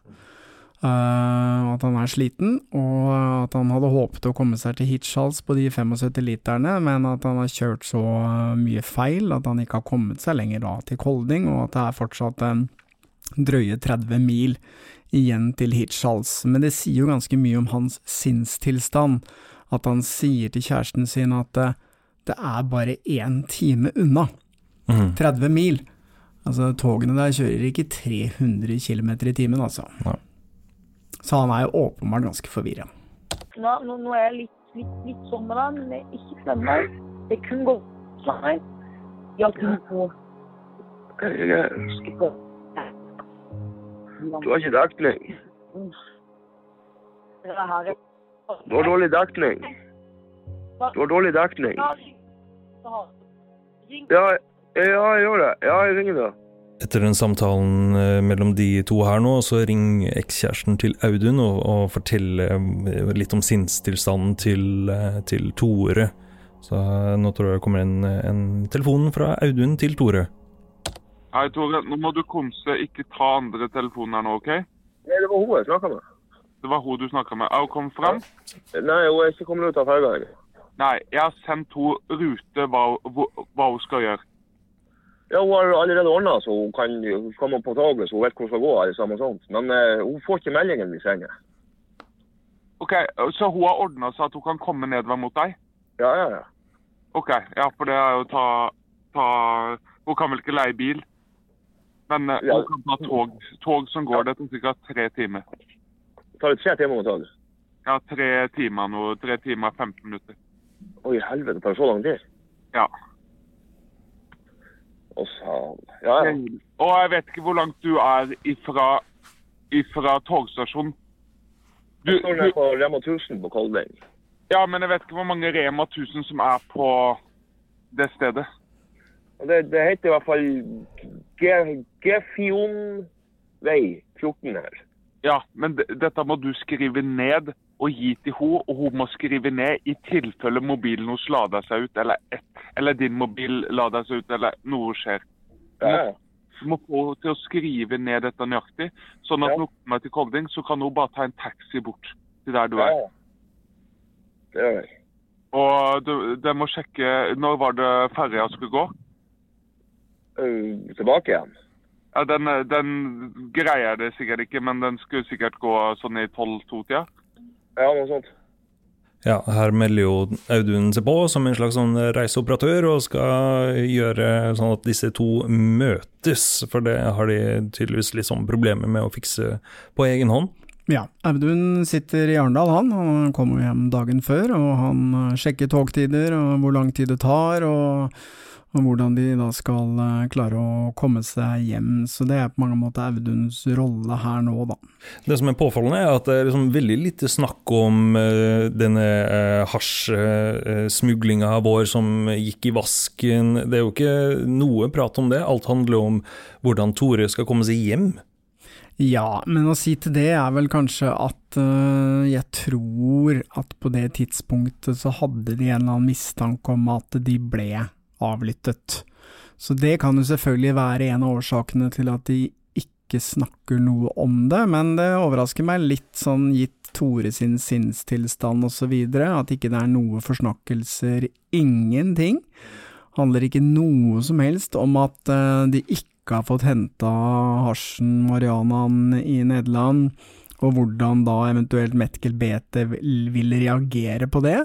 G: Eh, at han er sliten, og at han hadde håpet å komme seg til Hitchhals på de 75 literne, men at han har kjørt så eh, mye feil at han ikke har kommet seg lenger da til Kolding, og at det er fortsatt en drøye 30 mil igjen til Hirtshals, men det sier jo ganske mye om hans sinnstilstand at han sier til kjæresten sin at det, det er bare én time unna.
F: Mm.
G: 30 mil. Altså, togene der kjører ikke 300 km i timen, altså.
F: Ja.
G: Så han er jo åpenbart ganske forvirra.
H: Nå, nå, nå er jeg litt, litt, litt sånn med deg, men jeg er ikke slemme. Det kunne gått sånn. Jeg kunne
C: er- Du har ikke dekning. Du har dårlig dekning. Du har dårlig dekning.
H: Ja.
C: Ja, jeg gjør det. Ja, jeg ringer da.
F: Etter den samtalen eh, mellom de to her nå, så ring ekskjæresten til Audun og, og fortell eh, litt om sinnstilstanden til, eh, til Tore. Så nå tror jeg det kommer en, en telefon fra Audun til Tore.
I: Hei, Tore. Nå må du komse. Ikke ta andre telefoner nå, OK?
C: Nei, det var hun jeg snakka med.
I: Det var hun du snakka med. Er hun kommet fram?
C: Nei, hun er ikke kommet ut av ferga ennå.
I: Nei, jeg har sendt henne rute hva, hva hun skal gjøre.
C: Ja, hun har allerede ordna så hun kan komme på toget, så hun vet hvor hun skal gå. eller samme sånt. Men uh, hun får ikke meldingen vi sender.
I: Ok, Så hun har ordna seg at hun kan komme nedover mot deg?
C: Ja, ja, ja.
I: OK. Ja, for det er jo ta, ta Hun kan vel ikke leie bil? Men eh,
C: Ja.
I: kan ta tog, tog som går. Det tar ca. tre timer.
C: Tar det tre timer med tog?
I: Ja, tre timer nå. Tre timer og 15 minutter.
C: Oi, helvete, tar det så lang tid?
I: Ja.
C: Å, faen. Ja, ja.
I: Og jeg vet ikke hvor langt du er ifra, ifra togstasjonen. Du,
C: Jeg står nede på Rema 1000 på Kolding.
I: ja, men jeg vet ikke hvor mange Rema 1000 som er på det stedet.
C: Det, det heter i hvert fall Ge- Gefion vei 14 her.
I: Ja, men dette må du skrive ned og gi til henne, og hun må skrive ned i tilfelle mobilen hennes lader seg ut, eller, et, eller din mobil lader seg ut, eller noe skjer. Du må få henne til å skrive ned dette nøyaktig, sånn at
C: Ja.
I: når hun kommer til Kolding, så kan hun bare ta en taxi bort til der du er.
C: ja. Det gjør jeg.
I: Og du, de må sjekke Når var det ferja skulle gå?
C: Øh, tilbake igjen.
I: Ja, den, den greier det sikkert ikke, men den skulle sikkert gå sånn i 12-2-tida.
C: Ja, noe sånt.
F: Ja, her melder jo Audun seg på som en slags sånn reiseoperatør og skal gjøre sånn at disse to møtes, for det har de tydeligvis litt sånn problemer med å fikse på egen hånd.
G: Ja, Audun sitter i Arendal, han. Han kommer hjem dagen før, og han sjekker togtider og hvor lang tid det tar, og, og hvordan de da skal eh, klare å komme seg hjem. Så det er på mange måter Auduns rolle her nå, da.
F: Det som er påfallende, er at det er liksom veldig lite snakk om uh, denne uh, hasjsmuglinga vår som gikk i vasken. Det er jo ikke noe prat om det. Alt handler om hvordan Tore skal komme seg hjem.
G: Ja, men å si til det er vel kanskje at uh, jeg tror at på det tidspunktet så hadde de en eller annen mistanke om at de ble avlyttet. Så det kan jo selvfølgelig være en av årsakene til at de ikke snakker noe om det, men det overrasker meg litt sånn gitt Tore sin sinnstilstand videre, at ikke det er noe forsnakkelser, ingenting. Handler ikke noe som helst om at øh, de ikke har fått henta hasjen, marianaen, i Nederland, og hvordan da eventuelt Metkel vil vil reagere på det.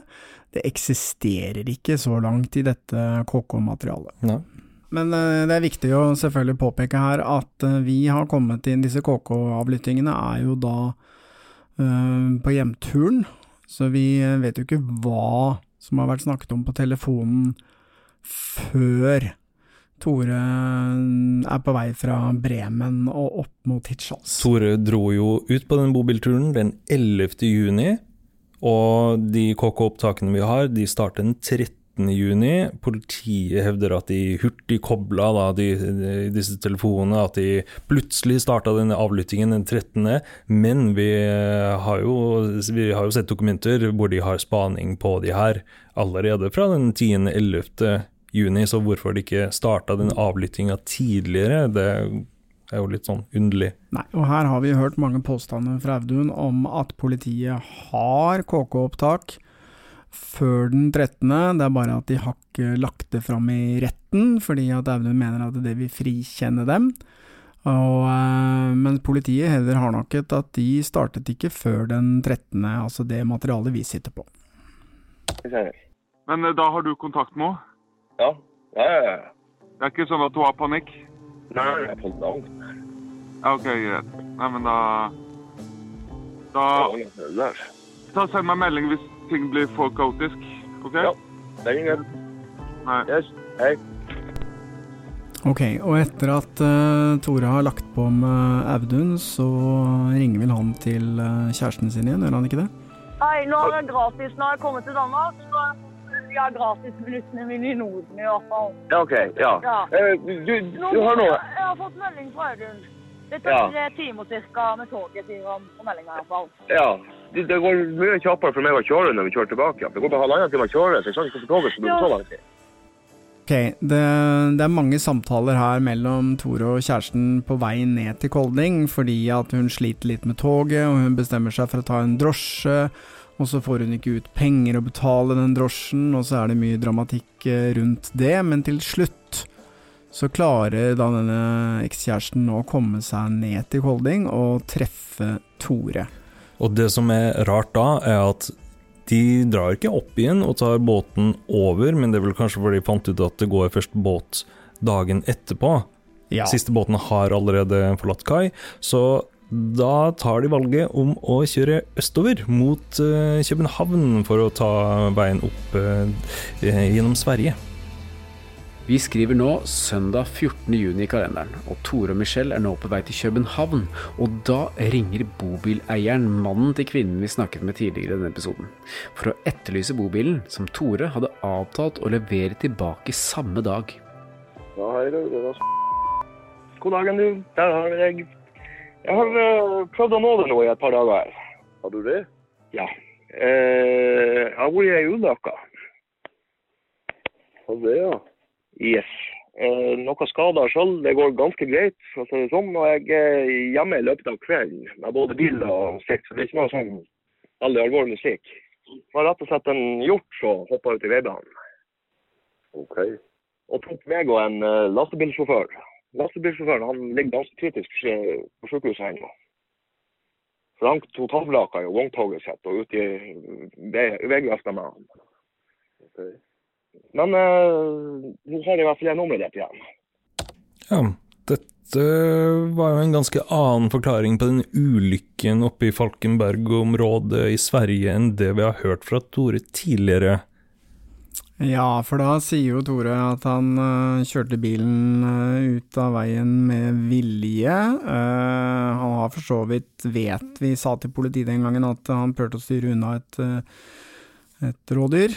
G: Det eksisterer ikke så langt i dette KK-materialet. Men eh, det er viktig å selvfølgelig påpeke her at eh, vi har kommet inn Disse KK-avlyttingene er jo da eh, på hjemturen, så vi vet jo ikke hva som har vært snakket om på telefonen før Tore er på vei fra Bremen og opp mot Hirtshals.
F: Tore dro jo ut på den bobilturen den 11. juni, og de KK-opptakene vi har, de starter den 13. juni. Politiet hevder at de hurtig kobla da, de, de, disse telefonene, at de plutselig starta denne avlyttingen den 13., men vi har, jo, vi har jo sett dokumenter hvor de har spaning på de her allerede fra den 10. 11. juni, så hvorfor de ikke starta den avlyttinga tidligere, det er jo litt sånn underlig.
G: Nei, og her har vi hørt mange påstander fra Audun om at politiet har KK-opptak før den 13., det er bare at de har ikke lagt det fram i retten, fordi at Audun mener at det vil frikjenne dem. Og, eh, men politiet heller har nok et at de startet ikke før den 13., altså det materialet vi sitter på.
I: Men eh, da har du kontakt med henne?
C: Ja. Ja, ja, ja.
I: Det er ikke sånn at hun har panikk?
C: Nei, jeg er langt.
I: OK, greit. Nei, men da Da
C: Da
I: Ta Send meg melding hvis ting blir for kaotisk. OK?
C: Ja. Det er ingen.
I: Nei.
C: Yes. Hei.
G: Ok, og etter at uh, Tore har lagt på med Audun, så ringer vel han til uh, kjæresten sin igjen, gjør han ikke det?
H: Nei, nå har jeg gratis når jeg kommer til Danmark. Så jeg har gratisminuttene mine i Norden i hvert fall.
C: Ja, OK. Ja.
H: Ja.
C: Eh, du,
H: Nå
C: du har noe
H: Jeg, jeg har fått melding fra Audun. Det tar
C: Ja.
H: tre timer ca. med toget, sier han på meldinga i hvert.
C: Ja. Det, det går mye kjappere for meg å kjøre når vi kjører tilbake. Det går bare halvannen time å kjøre, så jeg skjønner ikke hvorfor toget skal bruke så lang tid.
G: Ok, det, det er mange samtaler her mellom Tore og kjæresten på vei ned til Kolding, fordi at hun sliter litt med toget, og hun bestemmer seg for å ta en drosje, og så får hun ikke ut penger å betale den drosjen, og så er det mye dramatikk eh, rundt det, men til slutt så klarer da denne ekskjæresten å komme seg ned til Kolding og treffe Tore.
F: Og det som er rart da, er at de drar ikke opp igjen og tar båten over, men det er vel kanskje fordi de fant ut at det går først båt dagen etterpå.
G: Ja.
F: Siste båten har allerede forlatt kai, så da tar de valget om å kjøre østover mot eh, København for å ta veien opp eh, gjennom Sverige.
A: Vi skriver nå søndag 14. juni i kalenderen, og Tore og Michelle er nå på vei til København. Og da ringer bobileieren mannen til kvinnen vi snakket med tidligere i denne episoden, for å etterlyse bobilen som Tore hadde avtalt å levere tilbake samme dag.
C: Ja, hei. Det var God dagen, du. Der har vi deg. Jeg har uh, prøvd å nå det nå i et par dager her. Har du det? Ja. Uh, jeg har vært i ei ulykke. Hva det, ja? Yes. Uh, noe skader sjøl. Det går ganske greit, for å si det sånn. Og jeg er hjemme i løpet av kvelden med både bil og musikk, så det er ikke noe sånn veldig alvorlig musikk. Det var rett og slett en hjort som hoppa ut i veibanen. Ok. Og tok meg og en lastebilsjåfør. Lastebilsjåføren han ligger ganske kritisk på sykehuset ennå. For han totalvraka jo vogntoget sitt og ut i veiløfta med han. Men eh, nå har jeg i hvert fall en omelett igjen.
F: Ja, dette var jo en ganske annen forklaring på den ulykken oppe i Falkenberg-området i Sverige enn det vi har hørt fra Tore tidligere.
G: Ja, for da sier jo Tore at han uh, kjørte bilen uh, ut av veien med vilje. Uh, han har for så vidt, vet vi sa til politiet den gangen, at han prøvde å styre unna et, et rådyr.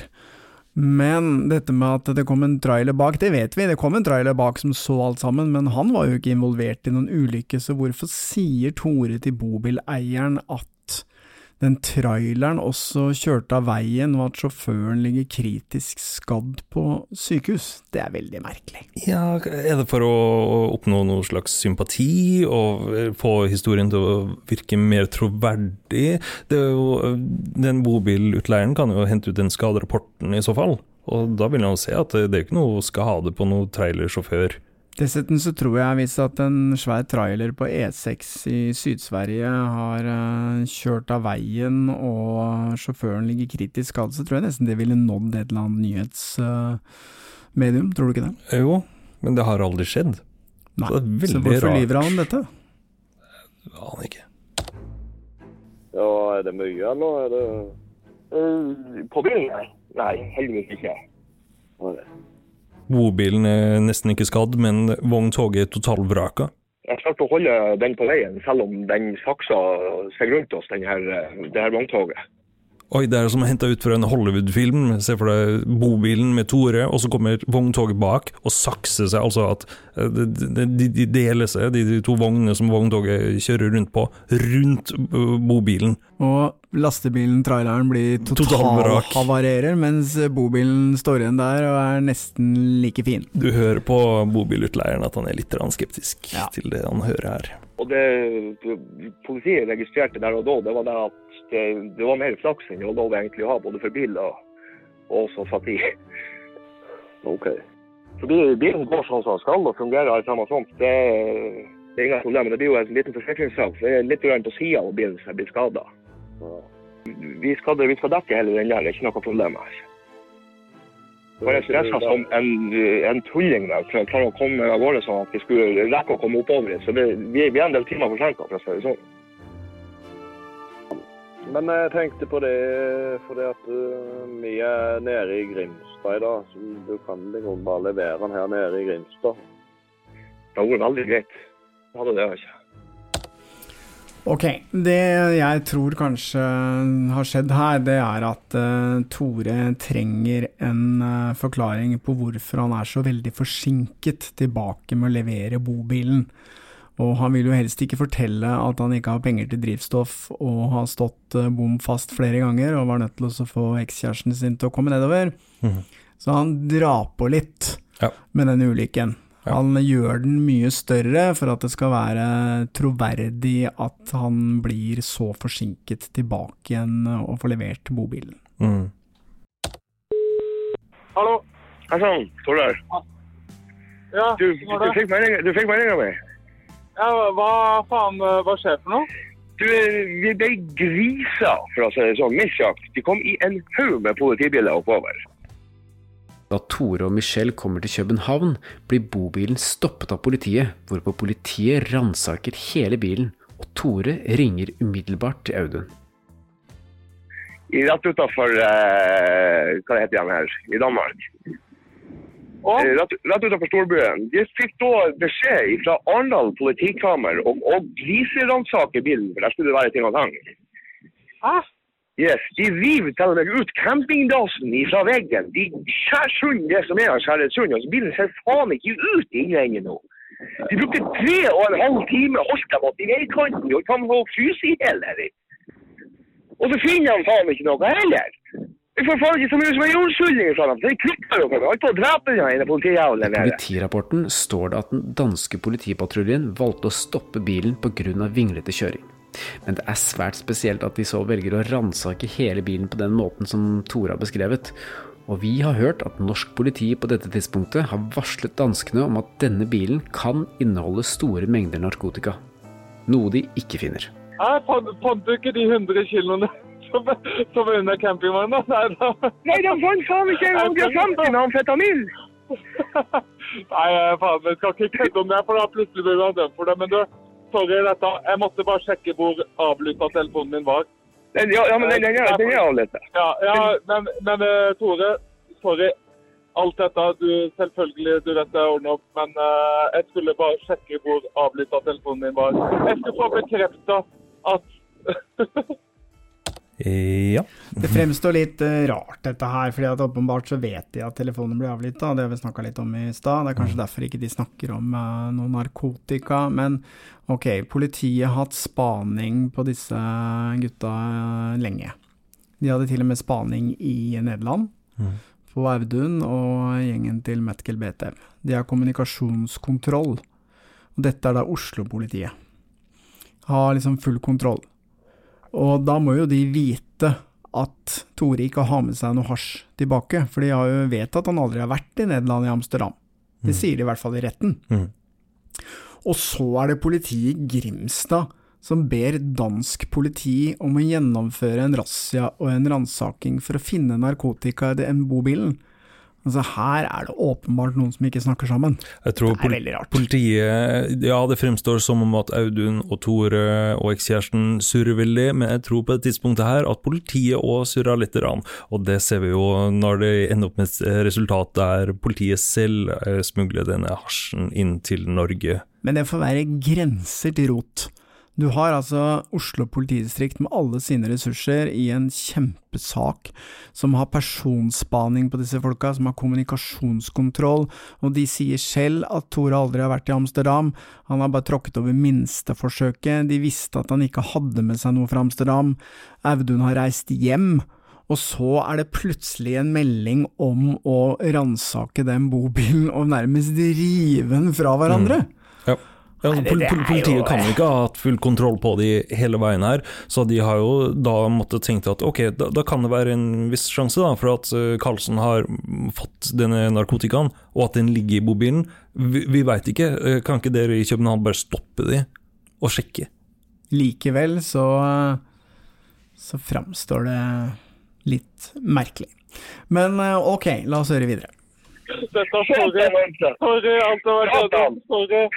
G: Men dette med at det kom en trailer bak, det vet vi. Det kom en trailer bak som så alt sammen, men han var jo ikke involvert i noen ulykke, så hvorfor sier Tore til bobileieren at den traileren også kjørte av veien, og at sjåføren ligger kritisk skadd på sykehus. Det er veldig merkelig.
F: Ja, er det for å oppnå noe slags sympati og få historien til å virke mer troverdig? Er jo, den bobilutleieren kan jo hente ut den skaderapporten i så fall, og da vil han jo se at det er ikke noe skade på noen trailersjåfør.
G: Dessuten så tror jeg visst at en svær trailer på E6 i Syd-Sverige har uh, kjørt av veien og sjåføren ligger kritisk skadd, så tror jeg nesten det ville nådd et eller annet nyhetsmedium, tror du ikke det?
F: Jo, men det har aldri skjedd.
G: Nei,
F: så, det
G: så hvorfor lyver han om dette?
F: Aner ikke.
C: Ja, er det mye, eller er det uh, På bilen? Nei, heldigvis ikke. Hva er det?
F: Bobilen er nesten ikke skadd, men vogntoget er totalvraka.
C: Jeg klarte å holde den på veien, selv om den saksa seg rundt oss, den det her vogntoget.
F: Oi, det er som henta ut fra en Hollywood-film. Se for deg bobilen med Tore, og så kommer vogntoget bak og sakser seg. Altså at de, de, de deler seg, de, de, to vognene som vogntoget kjører rundt på, rundt bobilen.
G: Og lastebilen, traileren, blir totalhavarerer, mens bobilen står igjen der og er nesten like fin.
F: Du hører på bobilutleieren at han er litt skeptisk
G: Ja.
F: til det han hører her.
C: Og det politiet registrerte der og da, det var det at det, det var mer flaks enn det var lov egentlig å ha, både for bil og, og også fati. Ok. Fordi bilen går sånn som den skal og fungerer alt sammen sånt, det, Det er ingen problem. Det blir jo en liten forsikringssak. Det er litt på sida av bilen som blir skada. Vi vi skal dekke hele den der, det er ikke noe problem her. Bare stressa som en, en tulling for å klare å komme av gårde sånn at vi skulle rekke å komme oppover. Så det, vi, vi er en del timer forsinka, for å si det sånn.
J: Men jeg tenkte på det fordi at uh, vi er nede i Grimstad i dag. Så du kan liksom bare levere den her nede i Grimstad.
C: Det hadde vært veldig greit. Det hadde det ikke.
G: Ok, det jeg tror kanskje har skjedd her, det er at uh, Tore trenger en uh, forklaring på hvorfor han er så veldig forsinket tilbake med å levere bobilen. Og han vil jo helst ikke fortelle at han ikke har penger til drivstoff og har stått uh, bom fast flere ganger og var nødt til å få ekskjæresten sin til å komme nedover.
F: Mm.
G: Så han drar på litt
F: Ja.
G: med den ulykken.
F: Ja.
G: Han gjør den mye større for at det skal være troverdig at han blir så forsinket tilbake igjen og får levert bobilen.
F: Mm.
J: Hallo?
C: Hei sann, Torleif.
J: Ja,
C: Du, du,
J: du
C: fikk melding du fikk meldinga mi.
J: ja, hva faen, eh, hva skjer for noe?
C: Du, vi ble grisa, for å si det sånn, mildt sagt. De kom i en haug med politibiler oppover.
A: Da Tore og Michelle kommer til København, blir bobilen stoppet av politiet, hvorpå politiet ransaker hele bilen, og Tore ringer umiddelbart til Audun.
C: I rett utafor uh, Hva det heter igjen her? I Danmark.
J: Og?
C: Eh, Rett, rett utenfor storbyen. De fikk da beskjed fra Arendal politikammer om å griseransake bilen, for der skulle det være ting og tang.
J: Hæ?
C: Yes, De river til og med ut campingdassen fra veggen. De skjærer sund det som er av skjæret sund. Altså, bilen ser faen ikke ut innvendig nå. De brukte tre og en halv time holdt dem opp i veikanten og kan få fryse i hjel. Og så finner de faen ikke noe heller. Vi får faen ikke så mye som en jordskylling fra dem. De klikker jo for meg. På å drepe den ene politijævelen
A: I politirapporten står det at den danske politipatruljen valgte å stoppe bilen pga. vinglete kjøring. Men det er svært spesielt at de så velger å ransake hele bilen på den måten som Tore har beskrevet. Og vi har hørt at norsk politi på dette tidspunktet har varslet danskene om at denne bilen kan inneholde store mengder narkotika. Noe de ikke finner.
J: Jeg fant, jo ikke de 100 kiloene som, som er under campingvogna? Nei da.
C: Nei, de fant faen ikke engang 150 med amfetamin! (laughs)
J: Nei, faen, jeg skal ikke kødde om det, for da plutselig blir han dømt for det. Men du, sorry dette. Jeg måtte bare sjekke hvor avlytta telefonen min var.
C: Den, ja, ja, men den, den, er- den er avlytta.
J: Ja, ja men, men eh, Tore, sorry. Alt dette, du, selvfølgelig, du vet det ordner opp, men uh, jeg skulle bare sjekke hvor avlytta telefonen min var. Jeg skulle få bekrefta at (laughs)
F: Ja.
G: Det fremstår litt eh, rart dette her, fordi at åpenbart så vet de at telefonen blir avlytta, det har vi snakka litt om i stad. Det er kanskje derfor ikke de snakker om uh, noe narkotika. Men ok, politiet har hatt spaning på disse gutta eh, lenge. De hadde til og med spaning i Nederland,
F: Mm.
G: på Audun og gjengen til Metkel BTV. De har kommunikasjonskontroll, og dette er da Oslo-politiet. Har liksom full kontroll. Og da må jo de vite at Tore ikke har med seg noe hasj tilbake, for de har jo vet at han aldri har vært i Nederland i Amsterdam. Det sier de i hvert fall i retten.
F: Mm.
G: Og så er det politiet i Grimstad som ber dansk politi om å gjennomføre en razzia og en ransaking for å finne narkotika i den bobilen. Altså Her er det åpenbart noen som ikke snakker sammen.
F: Jeg tror
G: Det er veldig rart.
F: Politiet Ja, det fremstår som om at Audun og Tore og ekskjæresten surrer veldig, men jeg tror på det tidspunktet her at politiet òg surrer litt. Rann. Og det ser vi jo når det ender opp med et resultat der politiet selv eh, smugler denne hasjen inn til Norge.
G: Men det får være grenser til rot. Du har altså Oslo politidistrikt med alle sine ressurser i en kjempesak, som har personspaning på disse folka, som har kommunikasjonskontroll, og de sier selv at Tore aldri har vært i Amsterdam, han har bare tråkket over minsteforsøket, de visste at han ikke hadde med seg noe fra Amsterdam, Audun har reist hjem, og så er det plutselig en melding om å ransake den bobilen og nærmest rive den fra hverandre.
F: Ja. Ja,
G: Nei, det-
F: pol
G: det
F: politiet
G: jo-
F: kan jo ikke ha hatt full kontroll på de hele veien her, så de har jo da måttet tenke at ok, da, da kan det være en viss sjanse da, for at eh, Karlsen har fått denne narkotikaen, og at den ligger i bobilen. Vi, vi veit ikke. Eh, Kan ikke dere i København bare stoppe de og sjekke?
G: Likevel så, så framstår det litt merkelig. Men eh, ok, la oss høre videre.
J: Dette er sorry. Sorry, alt har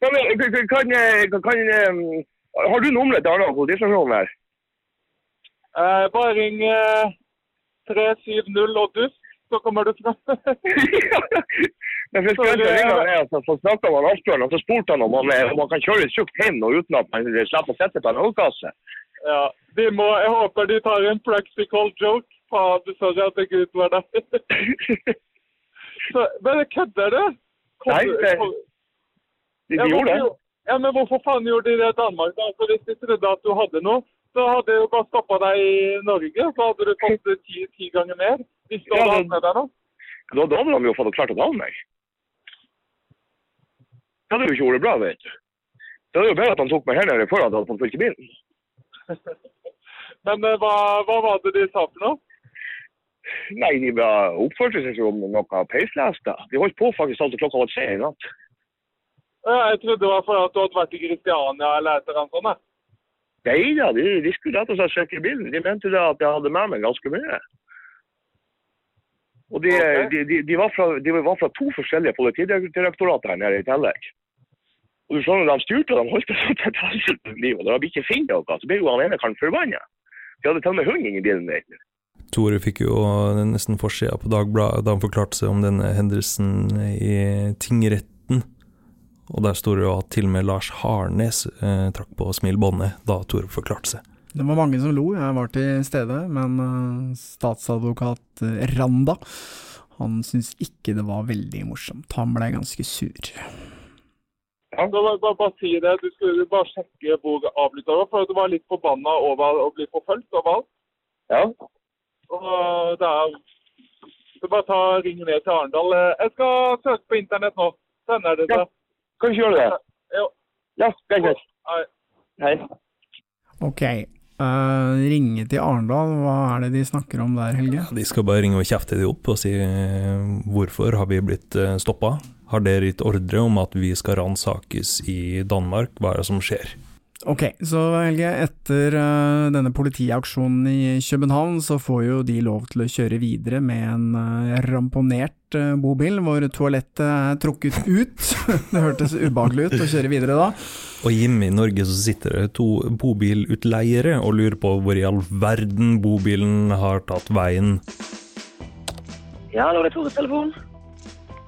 C: men, kan, kan, kan, eh, har du nummeret til Arendal politistasjon her?
J: Eh, bare ring eh, 370 og dusk, så kommer du fram. (laughs)
C: Men jeg ringe ned, så, snakka med Asbjørn, og så spurte han om han, eh, om han kan kjøre tjukt hjem nå uten at man slipper å sette på en ølkasse.
J: ja, de må, jeg håper de tar en practical joke. Faen, at jeg ikke ut var der. (laughs) så, men kødder du? Kom-
C: Nei, det- De,
J: Ja,
C: de gjorde det.
J: Ja, men hvorfor faen gjorde de det i Danmark? da? For Hvis de trodde at du hadde noe, så hadde de jo bare stoppa deg i Norge. Så hadde du fått ti, ti ganger mer. Hvis du
C: Ja,
J: hadde
C: men-
J: hatt med deg noe.
C: Da, da hadde de jo fått klart å ta meg. Det hadde jo ikke vært bra, vet du. Det hadde jo bedre at han tok meg her nede før han hadde fått fylt bilen. (laughs)
J: Men eh, hva, hva var det de sa for noe?
C: Nei, de oppførte seg som noe peisleste. De holdt på faktisk alt til klokka var tre i natt.
J: Ja, Jeg trodde det var fordi du hadde vært i Kristiania eller et eller annet sånt.
C: Nei da, de, de skulle rett og slett sjekke bilen. De mente da at jeg hadde med meg ganske mye. Og de,
J: okay.
C: de, de, de, var fra, de var fra to forskjellige politidirektorater her nede i tillegg. Og du skjønner, De styrte og de holdt på sånn til et helsike liv, og da de ikke finner noe, så ble jo han ene karen forbanna. De hadde til og med hund inni bilen der.
F: Tore fikk jo nesten forsida på Dagbladet da han forklarte seg om denne hendelsen i tingretten. Og der står det jo at til og med Lars Harnes eh, trakk på smilebåndet da Tore forklarte seg.
G: Det var mange som lo, jeg var til stede, men eh, statsadvokat eh, Randa han syntes ikke det var veldig morsomt. Han ble ganske sur.
J: Ja, da, bare, bare si det. Du skulle bare sjekke hvor avlytta det var, for du var litt forbanna over å bli forfulgt overalt.
C: Ja.
J: Og det er Så bare ta ring ned til Arendal. Eh, Jeg skal søke på internett nå. Sender det
C: Ja. Du ikke gjøre det? Ja. Ja.
J: Nei.
C: Hei.
G: Ok, Uh, ringe til Arendal, hva er det de snakker om der, Helge?
F: De skal bare ringe og kjefte de opp og si eh, hvorfor har vi blitt eh, stoppa? Har dere gitt ordre om at vi skal ransakes i Danmark? Hva er det som skjer?
G: Ok, så Helge, etter uh, denne politiaksjonen i København, så får jo de lov til å kjøre videre med en uh, ramponert uh, bobil, hvor toalettet er trukket ut. (laughs) det hørtes ubehagelig ut å kjøre videre da.
F: Og hjemme i Norge så sitter det to bobilutleiere og lurer på hvor i all verden bobilen har tatt veien.
H: Ja, er det Tores telefon.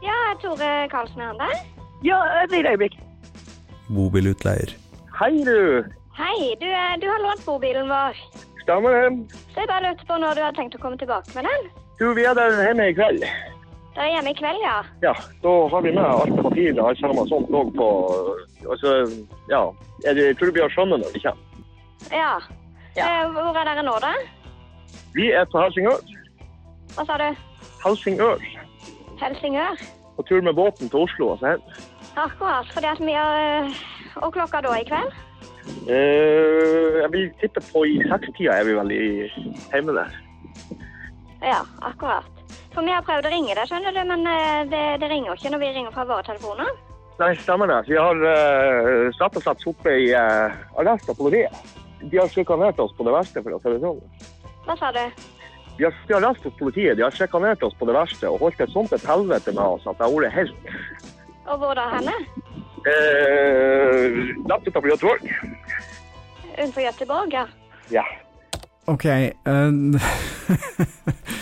E: Ja, Tore Karlsen er han der?
H: Ja, et lite øyeblikk.
F: Bobilutleier.
C: Hei, du.
E: Hei, du, eh, du har lånt bobilen vår.
C: Stemmer det?
E: Så jeg bare lurte på når du har tenkt å komme tilbake med den.
C: Du, vi er der hjemme i kveld.
E: Dere er hjemme i kveld, ja?
C: Ja, da har vi med alt papiret og alt sammen sånt òg på Altså, ja. Jeg, tror vi har skjønnet når vi kommer.
E: Ja. ja. hvor er dere nå, da?
C: Vi er på Helsingør.
E: Hva sa du?
C: Helsingør.
E: Helsingør?
C: På tur med båten til Oslo og så hjem.
E: Akkurat, fordi at vi har eh, Og klokka da i kveld?
C: Uh, jeg vil tippe på i sekstida er vi vel i hjemme der.
E: Ja, akkurat. For vi har prøvd å ringe deg, skjønner du, men eh, det, det ringer ikke når vi ringer fra våre telefoner.
C: Nei, stemmer det. Vi har uh, satt oss oppe i uh, arrest av politiet. De har sjikanert oss på det verste, for å si det sånn.
E: Hva sa du?
C: De har de har arrest hos politiet. De har sjikanert oss på det verste og holdt et sånt et helvete med oss at jeg har vært helt
E: Og hvor da henne?
C: Eh, Lett utenfor Göteborg.
E: Utenfor Göteborg, ja.
C: Ja.
G: Ok, eh, (laughs)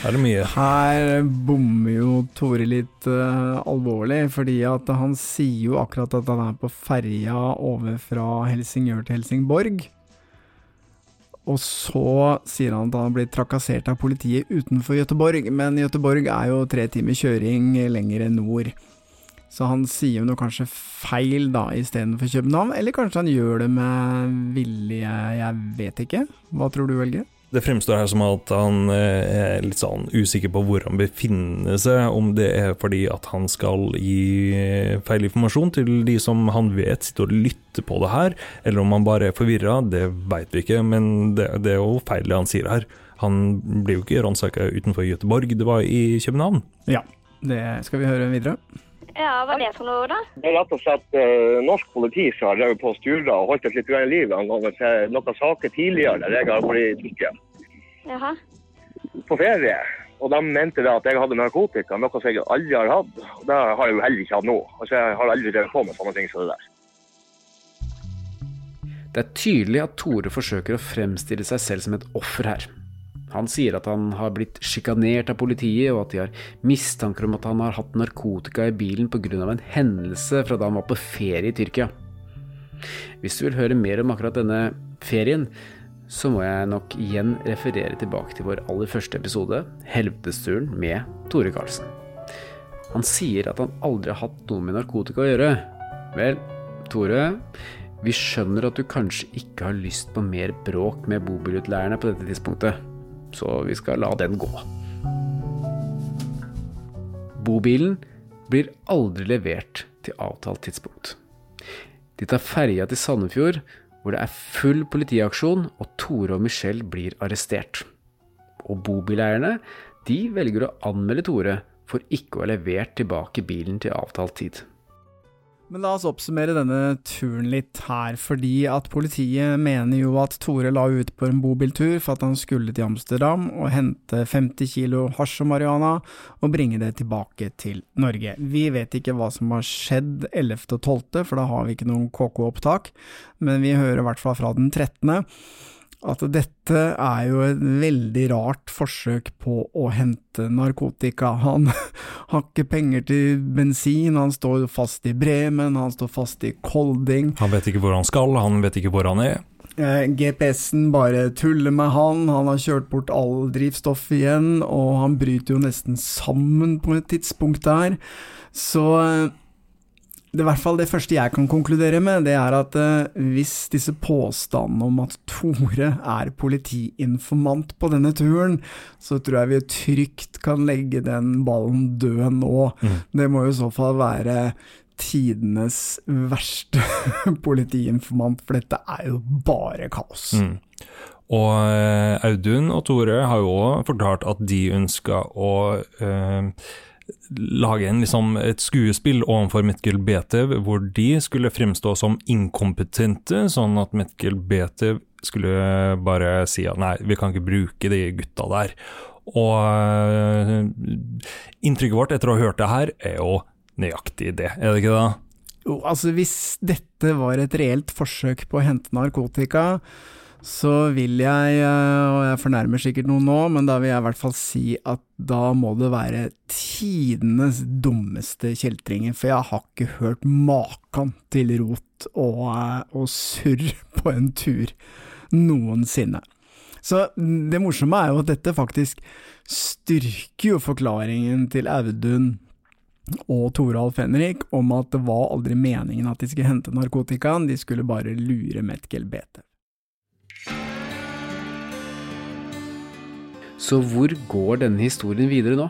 F: Her er det mye.
G: her bommer jo Tore litt eh, alvorlig, fordi at han sier jo akkurat at han er på ferja over fra Helsingør til Helsingborg. Og så sier han at han har blitt trakassert av politiet utenfor Gøteborg, men Gøteborg er jo tre timer kjøring lenger nord. Så han sier jo noe kanskje feil da, istedenfor København, eller kanskje han gjør det med vilje, jeg vet ikke. Hva tror du, Helge?
F: Det fremstår her som at han eh, er litt sånn usikker på hvor han befinner seg, om det er fordi at han skal gi eh, feil informasjon til de som han vet sitter og lytter på det her, eller om han bare er forvirra, det veit vi ikke, men det, det er jo feil det han sier her. Han blir jo ikke ransaka utenfor Gøteborg, det var i København.
G: Ja, det skal vi høre videre.
K: Ja, hva er det for noe, da?
C: Det er rett og slett eh, norsk politi som har drevet på og styra og holdt et litt i liv angående til noen saker tidligere der jeg har vært i Tyrkia
K: Jaha.
C: på ferie. Og de mente da at jeg hadde narkotika, noe som jeg aldri har hatt. Og det har jeg jo heller ikke hatt nå. Altså, Jeg har aldri drevet på med sånne ting som det der.
A: Det er tydelig at Tore forsøker å fremstille seg selv som et offer her. Han sier at han har blitt sjikanert av politiet, og at de har mistanker om at han har hatt narkotika i bilen pga. en hendelse fra da han var på ferie i Tyrkia. Hvis du vil høre mer om akkurat denne ferien, så må jeg nok igjen referere tilbake til vår aller første episode, Helvetesturen med Tore Karlsen. Han sier at han aldri har hatt noe med narkotika å gjøre. Vel, Tore, vi skjønner at du kanskje ikke har lyst på mer bråk med bobilutleierne på dette tidspunktet, så vi skal la den gå. Bobilen blir aldri levert til avtalt tidspunkt. De tar ferja til Sandefjord, hvor det er full politiaksjon, og Tore og Michelle blir arrestert. Og bobileierne de velger å anmelde Tore for ikke å ha levert tilbake bilen til avtalt tid.
G: Men la oss oppsummere denne turen litt her, fordi at politiet mener jo at Tore la ut på en bobiltur for at han skulle til Amsterdam og hente 50 kilo hasj og marihuana og bringe det tilbake til Norge. Vi vet ikke hva som har skjedd 11. og 12., for da har vi ikke noen KK-opptak, men vi hører i hvert fall fra den 13 at dette er jo et veldig rart forsøk på å hente narkotika. Han (laughs) har ikke penger til bensin, han står fast i Bremen, han står fast i Kolding.
F: Han vet ikke hvor han skal, han vet ikke hvor han er.
G: Eh, GPS-en bare tuller med han, han har kjørt bort all drivstoff igjen, og han bryter jo nesten sammen på et tidspunkt der. Så eh, det, i hvert fall det første jeg kan konkludere med, det er at eh, hvis disse påstandene om at Tore er politiinformant på denne turen, så tror jeg vi trygt kan legge den ballen død nå.
F: Mm.
G: Det må i så fall være tidenes verste (laughs) politiinformant, for dette er jo bare kaos.
F: Mm. Og eh, Audun og Tore har jo òg fortalt at de ønska å eh, lage en, liksom, et skuespill overfor Metkel Betev, hvor de skulle fremstå som inkompetente, sånn at Metkel Betev skulle bare si at nei, vi kan ikke bruke de gutta der. Og øh, inntrykket vårt etter å ha hørt det her, er jo nøyaktig det, er det ikke det?
G: Jo, altså hvis dette var et reelt forsøk på å hente narkotika, så vil jeg, eh, og jeg fornærmer sikkert noen nå, men da vil jeg i hvert fall si at da må det være tidenes dummeste kjeltringer, for jeg har ikke hørt maken til rot og, eh, og surr (laughs) på en tur noensinne. Så det morsomme er jo at dette faktisk styrker jo forklaringen til Audun og Toralf Henrik om at det var aldri meningen at de skulle hente narkotikaen, de skulle bare lure Metkel Bete.
A: Så hvor går denne historien videre nå?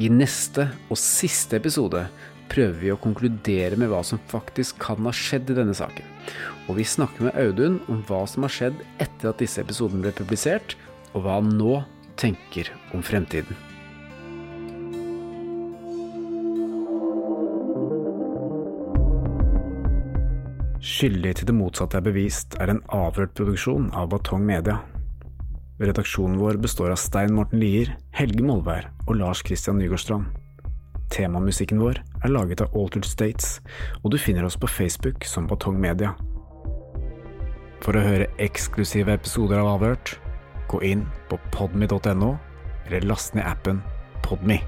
A: I neste og siste episode prøver vi å konkludere med hva som faktisk kan ha skjedd i denne saken. Og vi snakker med Audun om hva som har skjedd etter at disse episodene ble publisert, og hva han nå tenker om fremtiden. Skyldig til det motsatte er bevist er en avhørt produksjon av Batong Media. Redaksjonen vår består av Stein Morten Lier, Helge Molvær og Lars Christian Nygårdstrand. Temamusikken vår er laget av Altered States, og du finner oss på Facebook som Batong Media. For å høre eksklusive episoder av Avhørt, gå inn på podmy.no, eller last ned appen Podme.